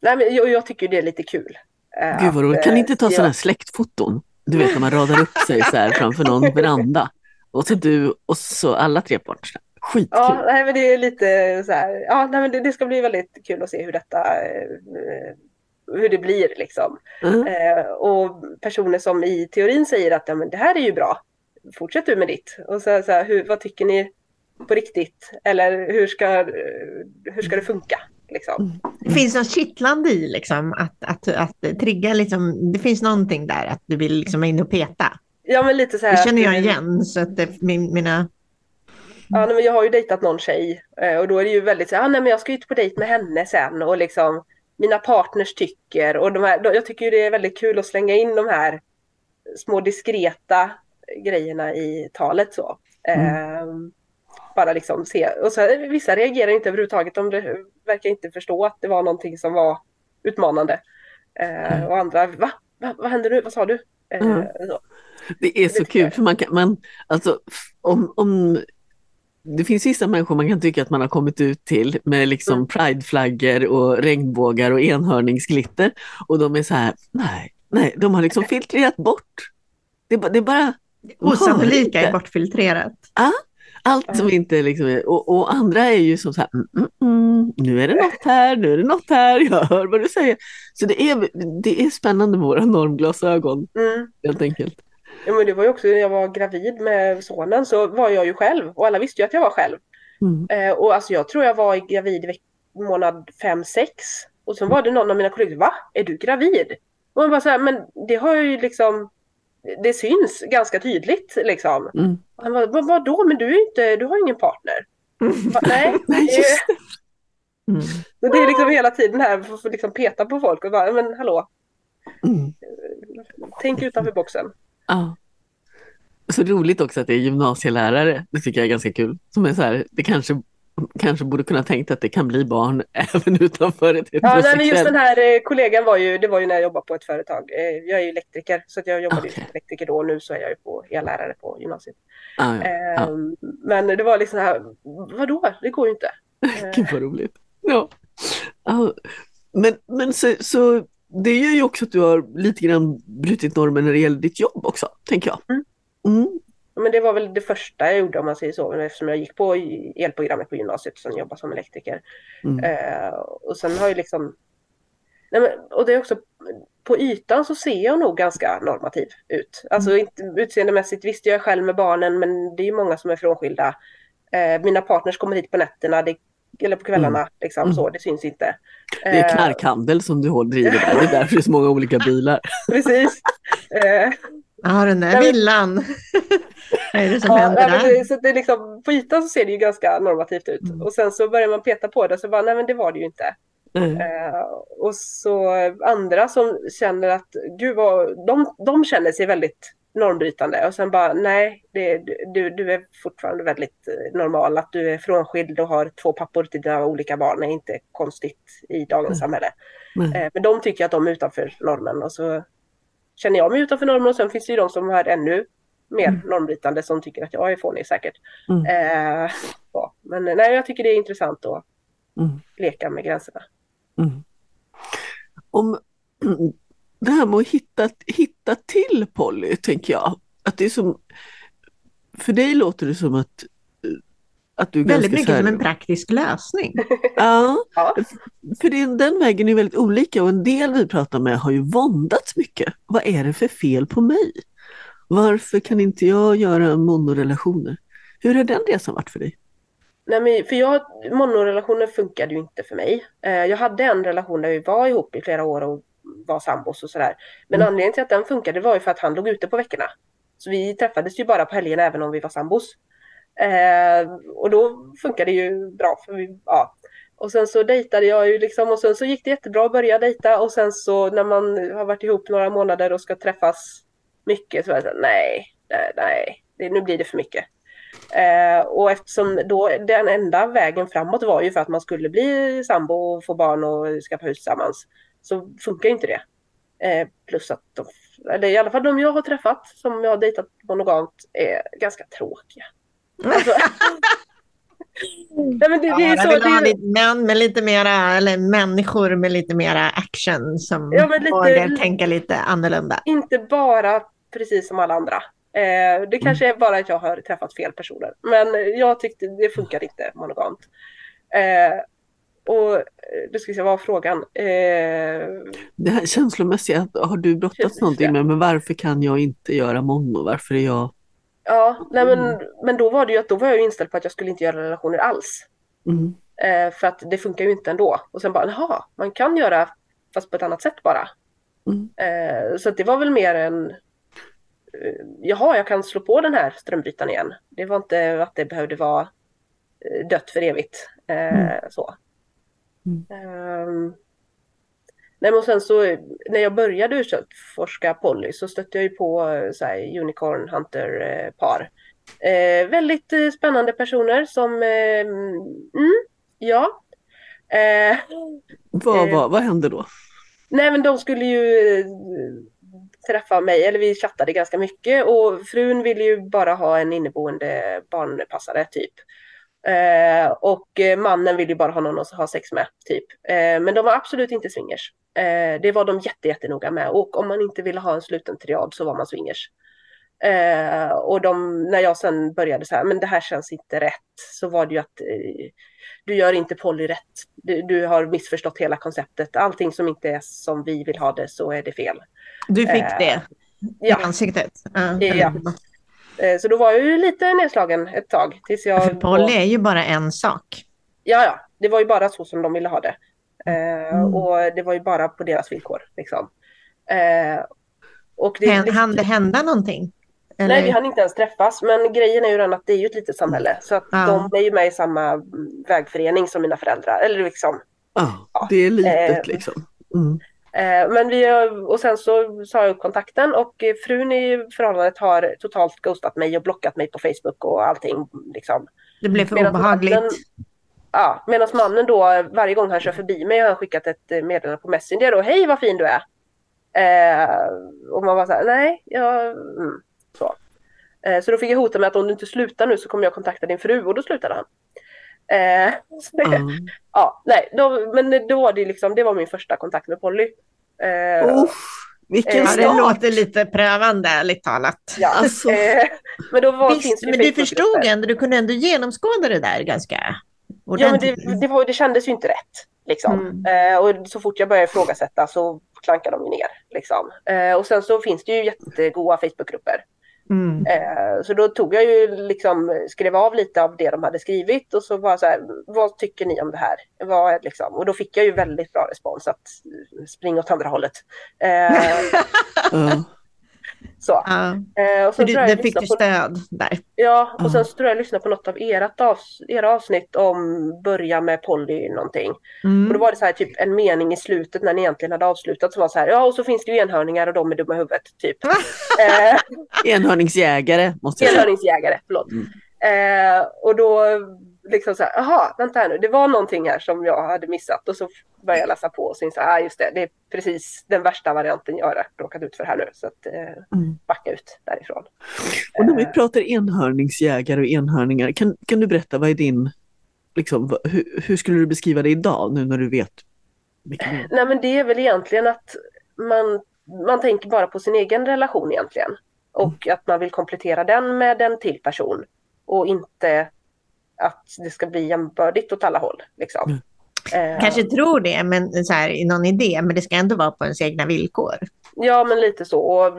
nej, men jag, jag tycker det är lite kul. Eh, Gud vad roligt. Kan ni eh, inte ta skriva- sådana här släktfoton? Du vet när man radar upp sig så här framför någon veranda. Och så du och så alla tre partnerna. Skitkul. Ja, nej, men det är lite så här. Ja, nej, men det, det ska bli väldigt kul att se hur detta eh, hur det blir liksom. Mm. Eh, och personer som i teorin säger att ja, men det här är ju bra. Fortsätt du med ditt. Och så, så här, hur, vad tycker ni på riktigt? Eller hur ska, hur ska det funka? Liksom. Det finns något kittlande i liksom, att, att, att trigga, liksom, det finns någonting där att du vill liksom in och peta. Ja, men lite så här. Det känner jag igen. Så att det, min, mina, Ja, men jag har ju dejtat någon tjej eh, och då är det ju väldigt så här, ah, nej men jag ska ut på dejt med henne sen och liksom mina partners tycker. Och de här, jag tycker det är väldigt kul att slänga in de här små diskreta grejerna i talet så. Mm. Eh, bara liksom se. Och så, vissa reagerar inte överhuvudtaget. De verkar inte förstå att det var någonting som var utmanande. Eh, mm. Och andra, va? va? Vad händer nu? Vad sa du? Eh, mm. Det är så kul för man kan, man, alltså om, om det finns vissa människor man kan tycka att man har kommit ut till med liksom mm. prideflaggor och regnbågar och enhörningsglitter och de är så här, nej, nej, de har liksom filtrerat bort. Det, det är bara... Osannolika är bortfiltrerat. Ja, allt som inte liksom är, och, och, andra är ju som så här, mm, mm, mm, nu är det något här, nu är det något här, jag hör vad du säger. Så det är, det är spännande med våra normglasögon, mm. helt enkelt. Ja, men det var ju också när jag var gravid med sonen så var jag ju själv och alla visste ju att jag var själv. Mm. Eh, och alltså jag tror jag var gravid i månad 5-6 och sen var det någon av mina kollegor, va? Är du gravid? Och man bara så här, men det har ju liksom det syns ganska tydligt liksom. Mm. Han bara, vad, vadå, men du, är inte, du har ingen partner. Mm. Bara, Nej, det. Mm. det är liksom hela tiden här för att liksom peta på folk och bara, men hallå. Mm. Tänk utanför boxen. Ja. Så roligt också att det är gymnasielärare, det tycker jag är ganska kul. Som är så här, det kanske, kanske borde kunna tänkt att det kan bli barn även utanför ett Ja, nej, just den här eh, kollegan var ju, det var ju när jag jobbade på ett företag. Eh, jag är ju elektriker, så jag jobbade okay. som elektriker då och nu så är jag ju på e-lärare på gymnasiet. Ah, ja. ja. Ehm, men det var liksom här, vadå, det går ju inte. Gud vad roligt. Ja. Men, men så, så det gör ju också att du har lite grann brutit normen när det gäller ditt jobb också, tänker jag. Mm. Mm. Men det var väl det första jag gjorde om man säger så, eftersom jag gick på elprogrammet på gymnasiet och sen jobbade som elektriker. Mm. Eh, och sen har jag liksom... Nej men, och det är också, på ytan så ser jag nog ganska normativ ut. Alltså mm. inte utseendemässigt, visst jag är själv med barnen men det är ju många som är frånskilda. Eh, mina partners kommer hit på nätterna, det eller på kvällarna. Mm. Liksom, mm. så, det syns inte. Det är eh, knarkhandel som du driver där. Det är därför det är så många olika bilar. Precis. Eh, ja, den där villan. Vad är det som ja, händer där? Så det är liksom, på ytan så ser det ju ganska normativt ut. Mm. Och sen så börjar man peta på det så bara, nej men det var det ju inte. Mm. Uh, och så andra som känner att, gud vad, de, de känner sig väldigt normbrytande och sen bara nej, det, du, du är fortfarande väldigt eh, normal. Att du är frånskild och har två pappor till dina olika barn är inte konstigt i dagens mm. samhälle. Mm. Men de tycker att de är utanför normen och så känner jag mig utanför normen och sen finns det ju de som är ännu mer mm. normbrytande som tycker att jag är fånig säkert. Mm. Eh, ja. Men nej, jag tycker det är intressant att mm. leka med gränserna. Mm. Om det här med att hitta, hitta till Polly, tänker jag. Att det är som, för dig låter det som att, att du Väldigt mycket här, som en praktisk lösning. Ja, för det, den vägen är väldigt olika och en del vi pratar med har ju våndats mycket. Vad är det för fel på mig? Varför kan inte jag göra monorelationer? Hur har den resan varit för dig? Nej, men för jag, monorelationer funkade ju inte för mig. Eh, jag hade en relation där vi var ihop i flera år och var sambos och sådär. Men mm. anledningen till att den funkade var ju för att han låg ute på veckorna. Så vi träffades ju bara på helgen även om vi var sambos. Eh, och då funkade det ju bra. För vi, ja. Och sen så dejtade jag ju liksom och sen så gick det jättebra att börja dejta och sen så när man har varit ihop några månader och ska träffas mycket så var det så nej, nej, nej, det, nu blir det för mycket. Eh, och eftersom då den enda vägen framåt var ju för att man skulle bli sambo och få barn och skaffa hus tillsammans så funkar inte det. Eh, plus att de, eller i alla fall de jag har träffat som jag har dejtat monogamt är ganska tråkiga. Alltså, Nej, men det, det är så, vill det... ha lite män med lite mera, eller människor med lite mera action som ja, lite, vågar tänka lite annorlunda. Inte bara precis som alla andra. Eh, det kanske är bara att jag har träffat fel personer. Men jag tyckte det funkar inte monogamt. Eh, och eh, det ska säga, vad var frågan? Eh... Det här känslomässiga, har du brottats någonting med, men varför kan jag inte göra mono? Varför är jag... Ja, nej men, mm. men då var det ju att då var jag inställd på att jag skulle inte göra relationer alls. Mm. Eh, för att det funkar ju inte ändå. Och sen bara, jaha, man kan göra fast på ett annat sätt bara. Mm. Eh, så det var väl mer en, eh, jaha, jag kan slå på den här strömbrytaren igen. Det var inte att det behövde vara eh, dött för evigt. Eh, mm. Så. Mm. Um, Nej, men sen så när jag började utforska poly så stötte jag ju på eh, så här, Unicorn Hunter-par. Eh, väldigt eh, spännande personer som, eh, mm, ja. Eh, vad, vad, vad hände då? Nej men de skulle ju träffa mig, eller vi chattade ganska mycket och frun ville ju bara ha en inneboende barnpassare typ. Eh, och mannen vill ju bara ha någon att ha sex med, typ. Eh, men de var absolut inte swingers. Eh, det var de jätte, jättenoga med. Och om man inte ville ha en sluten triad så var man swingers. Eh, och de, när jag sen började så här, men det här känns inte rätt, så var det ju att eh, du gör inte poly rätt. Du, du, har missförstått hela konceptet. Allting som inte är som vi vill ha det så är det fel. Du fick eh, det i ansiktet? Uh, ja. Eh, så då var jag ju lite nedslagen ett tag. Tills jag För poly är ju bara en sak. Ja, ja. Det var ju bara så som de ville ha det. Eh, mm. Och det var ju bara på deras villkor. Liksom. Eh, och det, Hän, hann det hända någonting? Eller? Nej, vi hann inte ens träffas. Men grejen är ju den att det är ju ett litet samhälle. Så att ja. de är ju med i samma vägförening som mina föräldrar. Eller liksom. Ja, det är litet eh, liksom. Mm. Eh, men vi, och sen så sa jag upp kontakten och frun i förhållandet har totalt ghostat mig och blockat mig på Facebook och allting. Liksom. Det blev för Medan obehagligt. Mannen, ja, medan mannen då varje gång han kör förbi mig har han skickat ett meddelande på Messenger och hej vad fin du är. Eh, och man var så här, nej, jag... Mm, så. Eh, så då fick jag hota med att om du inte slutar nu så kommer jag kontakta din fru och då slutade han. Eh, mm. ja, nej, då, men då var det liksom, det var min första kontakt med Polly. Eh, vilken eh, Det låter lite prövande, ärligt talat. Ja, alltså. eh, men då var, Visst, men du förstod ändå, du kunde ändå genomskåda det där ganska ordentligt. Ja, men det, det, var, det kändes ju inte rätt. Liksom. Mm. Eh, och så fort jag började ifrågasätta så klankade de ju ner. Liksom. Eh, och sen så finns det ju jättegoda Facebookgrupper Mm. Eh, så då tog jag ju liksom, skrev av lite av det de hade skrivit och så var så här, vad tycker ni om det här? Vad liksom? Och då fick jag ju väldigt bra respons att springa åt andra hållet. mm. Så. Ja. Eh, och sen du, där fick du stöd där. Ja, och sen så tror jag jag lyssnade på något av ert avs era avsnitt om börja med Polly någonting. Mm. Och då var det så här typ en mening i slutet när ni egentligen hade avslutat som var så här, ja och så finns det ju enhörningar och de är dumma i huvudet, typ. eh, Enhörningsjägare måste jag säga. Enhörningsjägare, förlåt. Mm. Eh, och då liksom så här, jaha, vänta här nu, det var någonting här som jag hade missat och så började jag läsa på och så insåg jag, ah, just det, det är precis den värsta varianten jag har råkat ut för här nu, så att eh, mm. backa ut därifrån. Och när vi eh. pratar enhörningsjägare och enhörningar, kan, kan du berätta vad är din, liksom, hur, hur skulle du beskriva det idag nu när du vet? Nej men det är väl egentligen att man, man tänker bara på sin egen relation egentligen. Och mm. att man vill komplettera den med en till person. Och inte att det ska bli jämbördigt åt alla håll. Liksom. Mm. Eh, Kanske tror det, men så här, i någon idé, men det ska ändå vara på ens egna villkor. Ja, men lite så. Och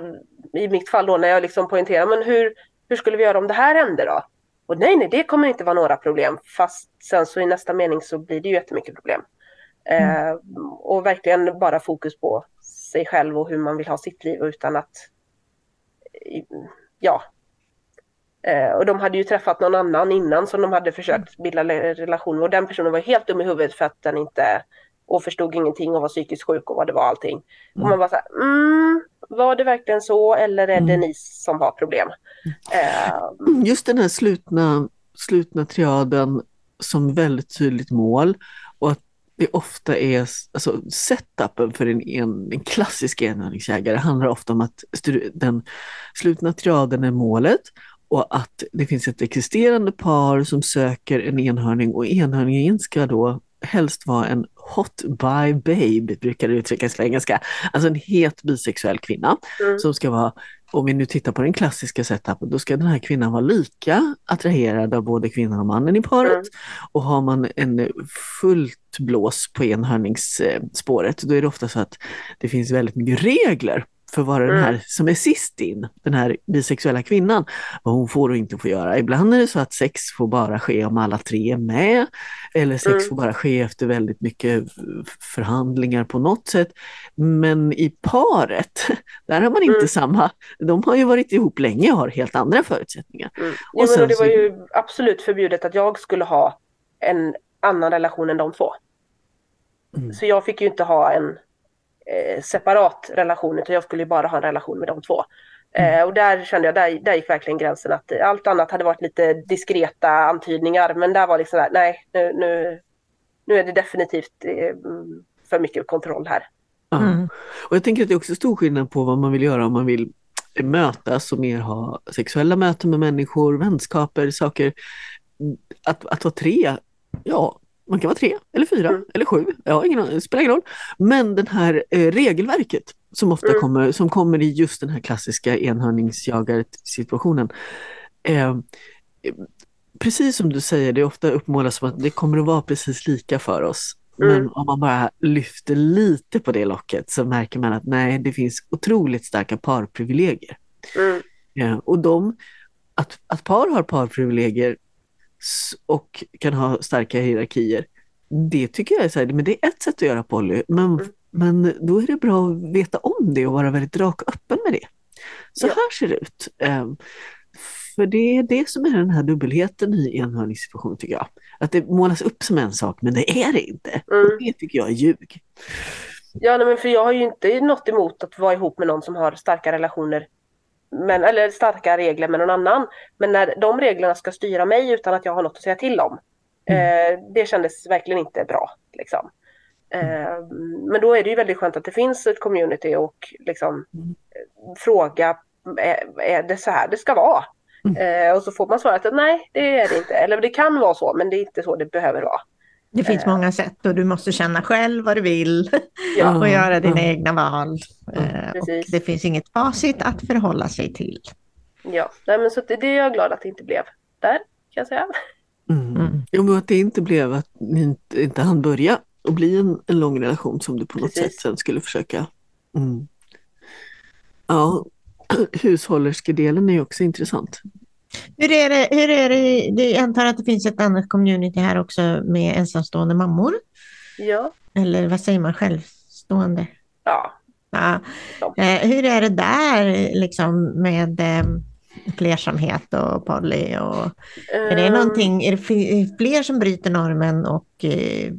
I mitt fall då när jag liksom poängterar, men hur, hur skulle vi göra om det här hände då? Och nej, nej, det kommer inte vara några problem. Fast sen så i nästa mening så blir det ju jättemycket problem. Mm. Eh, och verkligen bara fokus på sig själv och hur man vill ha sitt liv utan att ja, Eh, och de hade ju träffat någon annan innan som de hade försökt mm. bilda relation med och den personen var helt dum i huvudet för att den inte och förstod ingenting och var psykiskt sjuk och vad det var allting. Mm. Och man var så här, mm, var det verkligen så eller är det mm. ni som har problem? Eh, Just den här slutna, slutna triaden som väldigt tydligt mål och att det ofta är, alltså setupen för en, en, en klassisk enhörningsjägare handlar ofta om att den slutna triaden är målet och att det finns ett existerande par som söker en enhörning och enhörningen ska då helst vara en hot by babe, brukar det uttryckas på engelska. Alltså en het bisexuell kvinna mm. som ska vara, om vi nu tittar på den klassiska setupen, då ska den här kvinnan vara lika attraherad av både kvinnan och mannen i paret. Mm. Och har man en fullt blås på enhörningsspåret, då är det ofta så att det finns väldigt mycket regler för att vara mm. den här som är sist in, den här bisexuella kvinnan, vad hon får och inte får göra. Ibland är det så att sex får bara ske om alla tre är med, eller sex mm. får bara ske efter väldigt mycket förhandlingar på något sätt. Men i paret, där har man inte mm. samma, de har ju varit ihop länge och har helt andra förutsättningar. Mm. Ja, men det var ju absolut förbjudet att jag skulle ha en annan relation än de två. Mm. Så jag fick ju inte ha en eh, separat relation utan jag skulle bara ha en relation med de två. Eh, och där kände jag, där, där gick verkligen gränsen att allt annat hade varit lite diskreta antydningar men där var liksom där, nej nu, nu, nu är det definitivt eh, för mycket kontroll här. Mm. Och jag tänker att det är också stor skillnad på vad man vill göra om man vill mötas och mer ha sexuella möten med människor, vänskaper, saker. Att, att vara tre, ja, man kan vara tre eller fyra mm. eller sju, ja, ingen, det spelar ingen roll. Men det här eh, regelverket som ofta mm. kommer, som kommer i just den här klassiska enhörningsjagar-situationen. Eh, precis som du säger, det är ofta uppmålat som att det kommer att vara precis lika för oss. Mm. Men om man bara lyfter lite på det locket så märker man att nej, det finns otroligt starka parprivilegier. Mm. Ja, och de, att, att par har parprivilegier och kan ha starka hierarkier, det tycker jag är, så här, men det är ett sätt att göra poly. Men, mm. men då är det bra att veta om det och vara väldigt rak och öppen med det. Så ja. här ser det ut. Um, för det är det som är den här dubbelheten i enhörningssituationen tycker jag. Att det målas upp som en sak men det är det inte. Mm. Det tycker jag är ljug. Ja, nej, men för jag har ju inte något emot att vara ihop med någon som har starka relationer men, eller starka regler med någon annan. Men när de reglerna ska styra mig utan att jag har något att säga till om. Mm. Eh, det kändes verkligen inte bra. Liksom. Eh, men då är det ju väldigt skönt att det finns ett community och liksom, mm. fråga, är, är det så här det ska vara? Mm. Eh, och så får man svaret att nej, det är det inte. Eller det kan vara så, men det är inte så det behöver vara. Det finns eh. många sätt och du måste känna själv vad du vill ja. och göra dina ja. egna val. Eh, och det finns inget facit att förhålla sig till. Ja, nej, men så det, det är jag glad att det inte blev där, kan jag säga. Mm. Mm. Jo, men att det inte blev att ni inte, inte hann börja och bli en, en lång relation som du på något Precis. sätt sen skulle försöka. Mm. Ja, hushållerskedelen är ju också intressant. Hur är det, hur är det, jag antar att det finns ett annat community här också med ensamstående mammor? Ja. Eller vad säger man, självstående? Ja. ja. Eh, hur är det där liksom med eh, flersamhet och poly? Och, är det ehm. någonting, är det fler som bryter normen och eh,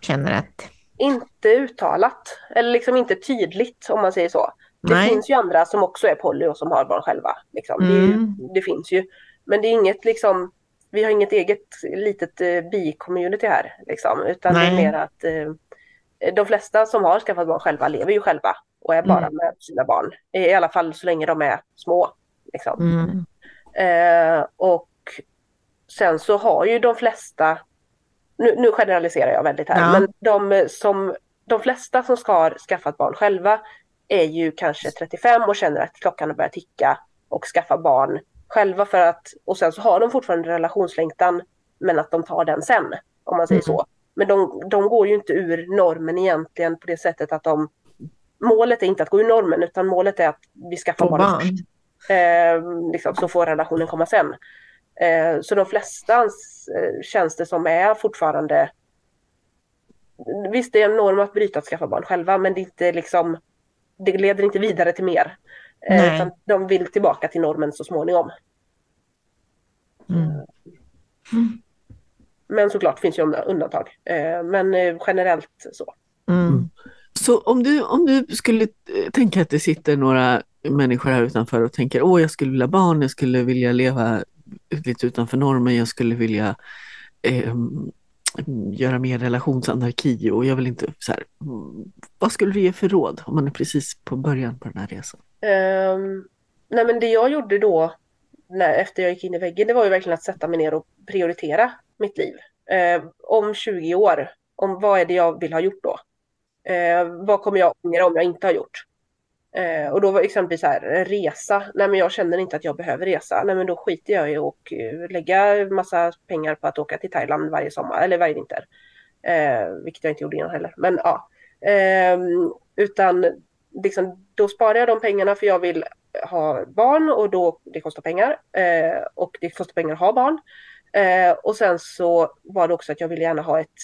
känner att... Inte uttalat, eller liksom inte tydligt om man säger så. Det Nej. finns ju andra som också är poly och som har barn själva. Liksom. Mm. Det, det, finns ju. Men det är inget liksom, vi har inget eget litet eh, bi-community här. Liksom, utan Nej. det är mer att eh, de flesta som har skaffat barn själva lever ju själva och är bara mm. med sina barn. I alla fall så länge de är små. Liksom. Mm. Eh, och sen så har ju de flesta, nu, nu generaliserar jag väldigt här, ja. men de, som, de flesta som ska ha skaffat barn själva är ju kanske 35 och känner att klockan har börjat ticka och skaffa barn själva för att, och sen så har de fortfarande relationslängtan men att de tar den sen, om man säger mm. så. Men de, de går ju inte ur normen egentligen på det sättet att de, målet är inte att gå ur normen utan målet är att vi skaffar barn, barn först. Eh, liksom, så får relationen komma sen. Eh, så de flesta eh, känns det som är fortfarande Visst, det är en norm att bryta att skaffa barn själva, men det är inte liksom det leder inte vidare till mer. Eh, utan de vill tillbaka till normen så småningom. Mm. Mm. Men såklart finns ju undantag. Eh, men eh, generellt så. Mm. mm. Så om du, om du skulle tänka att det sitter några människor här utanför och tänker åh jag skulle vilja barn, jag skulle vilja leva lite utanför normen, jag skulle vilja eh, göra mer relationsanarki och jag vill inte så här, mm, vad skulle du ge för råd om man är precis på början på den här resan? Um, nej men det jag gjorde då när, efter jag gick in i väggen det var ju verkligen att sätta mig ner och prioritera mitt liv. Uh, om 20 år, om vad är det jag vill ha gjort då? Uh, vad kommer jag ångra om jag inte har gjort? Eh, och då var exempelvis så här, resa. Nej men jag känner inte att jag behöver resa. Nej men då skiter jag i att uh, lägga massa pengar på att åka till Thailand varje sommar eller varje vinter. Eh, vilket jag inte gjorde innan heller. Men ja. Eh, utan liksom, då sparar jag de pengarna för jag vill ha barn och då det kostar pengar. Eh, och det kostar pengar att ha barn. Eh, och sen så var det också att jag ville gärna ha ett,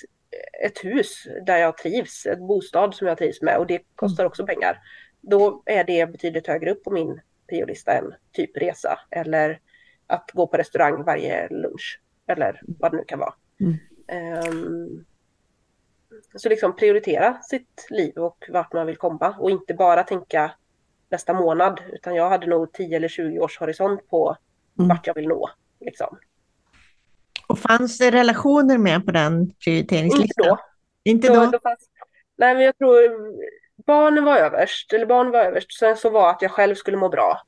ett hus där jag trivs. En bostad som jag trivs med och det kostar också pengar då är det betydligt högre upp på min priolista än typ resa eller att gå på restaurang varje lunch eller vad det nu kan vara. Mm. Um, så liksom prioritera sitt liv och vart man vill komma och inte bara tänka nästa månad utan jag hade nog 10 eller 20 års horisont på mm. vart jag vill nå. Liksom. Och fanns det relationer med på den prioriteringslistan? Inte då. Inte då? då? då fanns, nej, men jag tror barnen var överst, eller barn var överst. Sen så var att jag själv skulle må bra.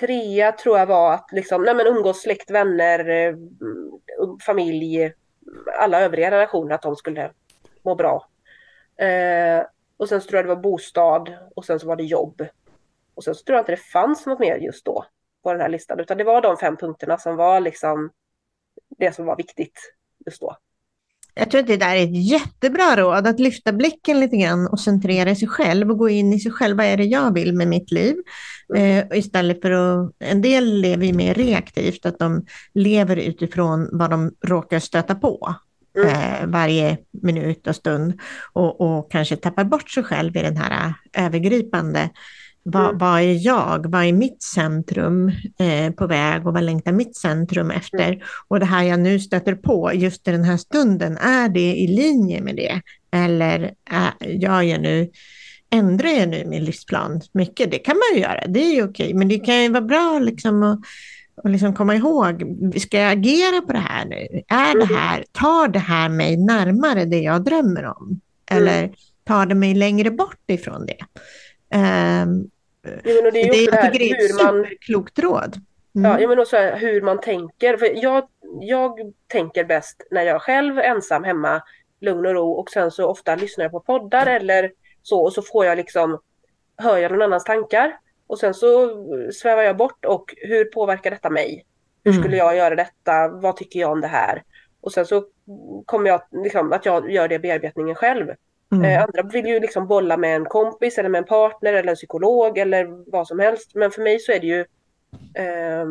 Trea tror jag var att liksom, nej men umgås släkt, vänner, eh, um, familj, alla övriga relationer, att de skulle må bra. Eh, och sen så tror jag det var bostad och sen så var det jobb. Och sen så tror jag inte det fanns något mer just då på den här listan, utan det var de fem punkterna som var liksom det som var viktigt just då. Jag tror att det där är ett jättebra råd, att lyfta blicken lite grann och centrera sig själv och gå in i sig själv. Vad är det jag vill med mitt liv? Eh, istället för att, en del lever ju mer reaktivt, att de lever utifrån vad de råkar stöta på mm. eh, varje minut och stund och, och kanske tappar bort sig själv i den här övergripande vad, mm. vad, är jag? Vad är mitt centrum eh, på väg och vad längtar mitt centrum efter? Mm. Och det här jag nu stöter på just i den här stunden, är det i linje med det? Eller äh, gör jag nu, ändrar jag nu min livsplan mycket? Det kan man ju göra, det är ju okej, men det kan ju vara bra liksom att och liksom komma ihåg, ska jag agera på det här nu? Är det mm. här, tar det här mig närmare det jag drömmer om? Eller tar det mig längre bort ifrån det? Um, Jo, men det är det, jag tycker det är ett man... klokt råd. Mm. Ja, men också hur man tänker. För jag, jag tänker bäst när jag själv är ensam hemma, lugn och ro och sen så ofta lyssnar jag på poddar eller så och så får jag liksom, hör jag någon annans tankar och sen så svävar jag bort och hur påverkar detta mig? Hur skulle mm. jag göra detta? Vad tycker jag om det här? Och sen så kommer jag, liksom, att jag gör det bearbetningen själv. Mm. Eh, andra vill ju liksom bolla med en kompis eller med en partner eller en psykolog eller vad som helst. Men för mig så är det ju... Eh,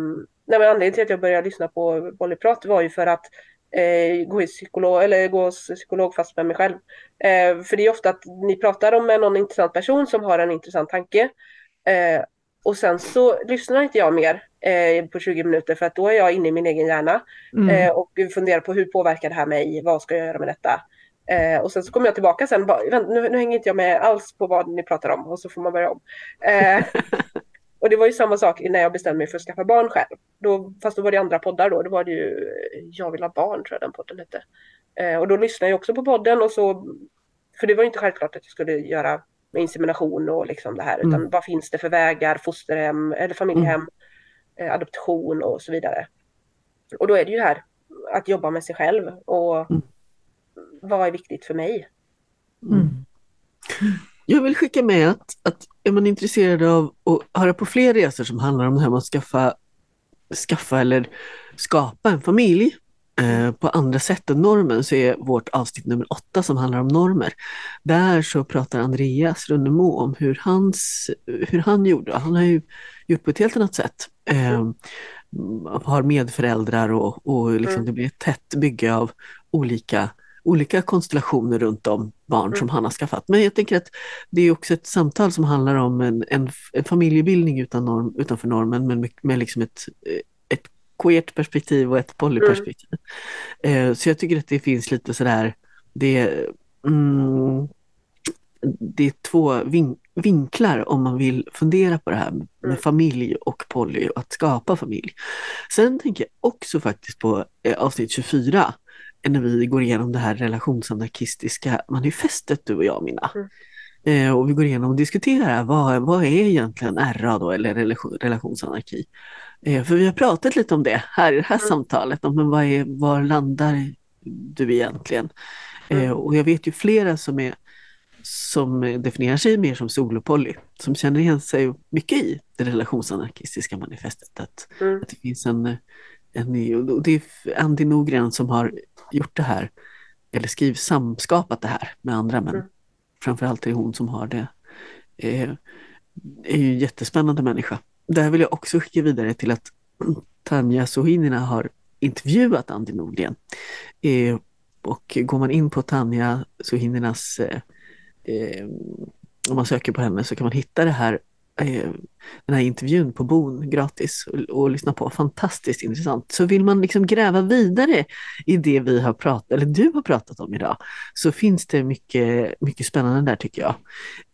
nej, men anledningen till att jag började lyssna på Bollyprat var ju för att eh, gå, i psykolog, eller gå hos psykolog fast med mig själv. Eh, för det är ofta att ni pratar om med någon intressant person som har en intressant tanke. Eh, och sen så lyssnar inte jag mer eh, på 20 minuter för att då är jag inne i min egen hjärna mm. och funderar på hur påverkar det här mig? Vad ska jag göra med detta? Eh, och sen så kommer jag tillbaka sen, bara, nu, nu, hänger inte jag med alls på vad ni pratar om och så får man börja om. Eh, och det var ju samma sak när jag bestämde mig för att skaffa barn själv. Då, fast då var det andra poddar då, då var det ju Jag vill ha barn tror jag den podden hette. Eh, och då lyssnade jag också på podden och så, för det var inte självklart att jag skulle göra med insemination och liksom det här, utan mm. vad finns det för vägar, fosterhem eller familjehem, mm. adoption och så vidare. Och då är det ju här att jobba med sig själv och mm vad är viktigt för mig? Mm. Jag vill skicka med att, att är man intresserad av att höra på fler resor som handlar om med att skaffa, skaffa eller skapa en familj eh, på andra sätt än normen så är vårt avsnitt nummer åtta som handlar om normer. Där så pratar Andreas Runnemo om hur, hans, hur han gjorde. Han har ju gjort på ett helt annat sätt. Eh, har medföräldrar och, och liksom mm. det blir ett tätt bygge av olika olika konstellationer runt om barn mm. som han har skaffat. Men jag tänker att det är också ett samtal som handlar om en, en, en familjebildning utan norm, utanför normen men med, med liksom ett, ett queert perspektiv och ett polyperspektiv. Mm. Eh, så jag tycker att det finns lite sådär, det, mm, det är två vin, vinklar om man vill fundera på det här med mm. familj och poly och att skapa familj. Sen tänker jag också faktiskt på eh, avsnitt 24 när vi går igenom det här relationsanarkistiska manifestet du och jag Minna. Mm. Eh, och vi går igenom och diskuterar vad, vad är egentligen RA då eller relation, relationsanarki? Eh, för vi har pratat lite om det här i det här mm. samtalet, om men vad är, var landar du egentligen? Eh, mm. och jag vet ju flera som är som definierar sig mer som solopoly, som känner igen sig mycket i det relationsanarkistiska manifestet. Att, mm. att det finns en, en, och det är Andy Nogren som har gjort det här, eller skriv, samskapat det här med andra, men mm. framförallt är det hon som har det. Eh, är ju en jättespännande människa. Där vill jag också skicka vidare till att Tanja Sohinina har intervjuat Andy Nordgren. Eh, och går man in på Tanja Sohininas, eh, eh, om man söker på henne så kan man hitta det här eh, den här intervjun på Bon gratis och, och lyssna på. Fantastiskt intressant. Så vill man liksom gräva vidare i det vi har pratat, eller du har pratat om idag, så finns det mycket, mycket spännande där tycker jag.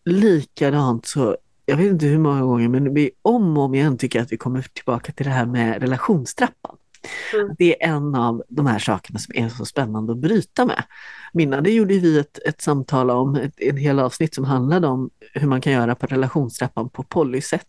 Likadant så jag vet inte hur många gånger, men vi om och om igen tycker jag att vi kommer tillbaka till det här med relationstrappan. Mm. Det är en av de här sakerna som är så spännande att bryta med. Minna, det gjorde vi ett, ett samtal om, ett, ett hel avsnitt som handlade om hur man kan göra på relationstrappan på polysätt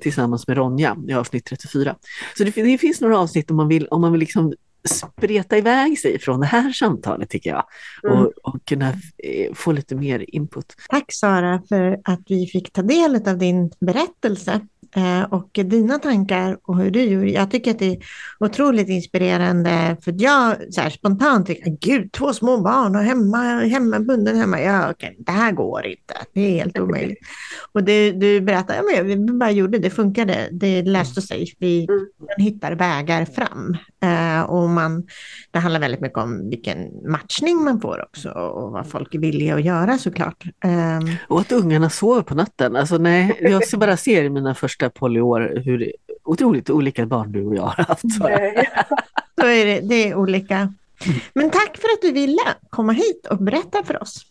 tillsammans med Ronja i avsnitt 34. Så det, det, finns några avsnitt om man vill, om man vill liksom spreta iväg sig från det här samtalet tycker jag mm. och, och, kunna eh, få lite mer input. Tack Sara för att vi fick ta del av din berättelse. Eh, och dina tankar och hur du gjorde. Jag tycker att det är otroligt inspirerande för jag så här, spontant tycker, gud, två små barn och hemma, hemma bunden hemma. Ja, okej, det här går inte. Det är helt omöjligt. Och det, du berättade, ja, men vi bara gjorde det, funkade, det löste sig. Vi mm. hittar vägar fram. Eh, och man, det handlar väldigt mycket om vilken matchning man får också och vad folk är villiga att göra såklart. Eh. Och att ungarna sover på natten. Alltså, nej, jag bara ser i mina första första polyår hur otroligt olika barn du och jag har haft. Så, så är det, det är olika. Men tack för att du ville komma hit och berätta för oss.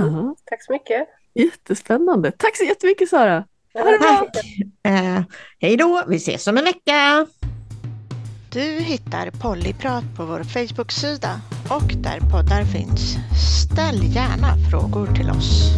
Mm. Tack så mycket. Jättespännande. Tack så jättemycket Sara. Det bra. Eh, hej då, vi ses om en vecka. Du hittar Pollyprat på vår Facebook-sida och där poddar finns. Ställ gärna frågor till oss.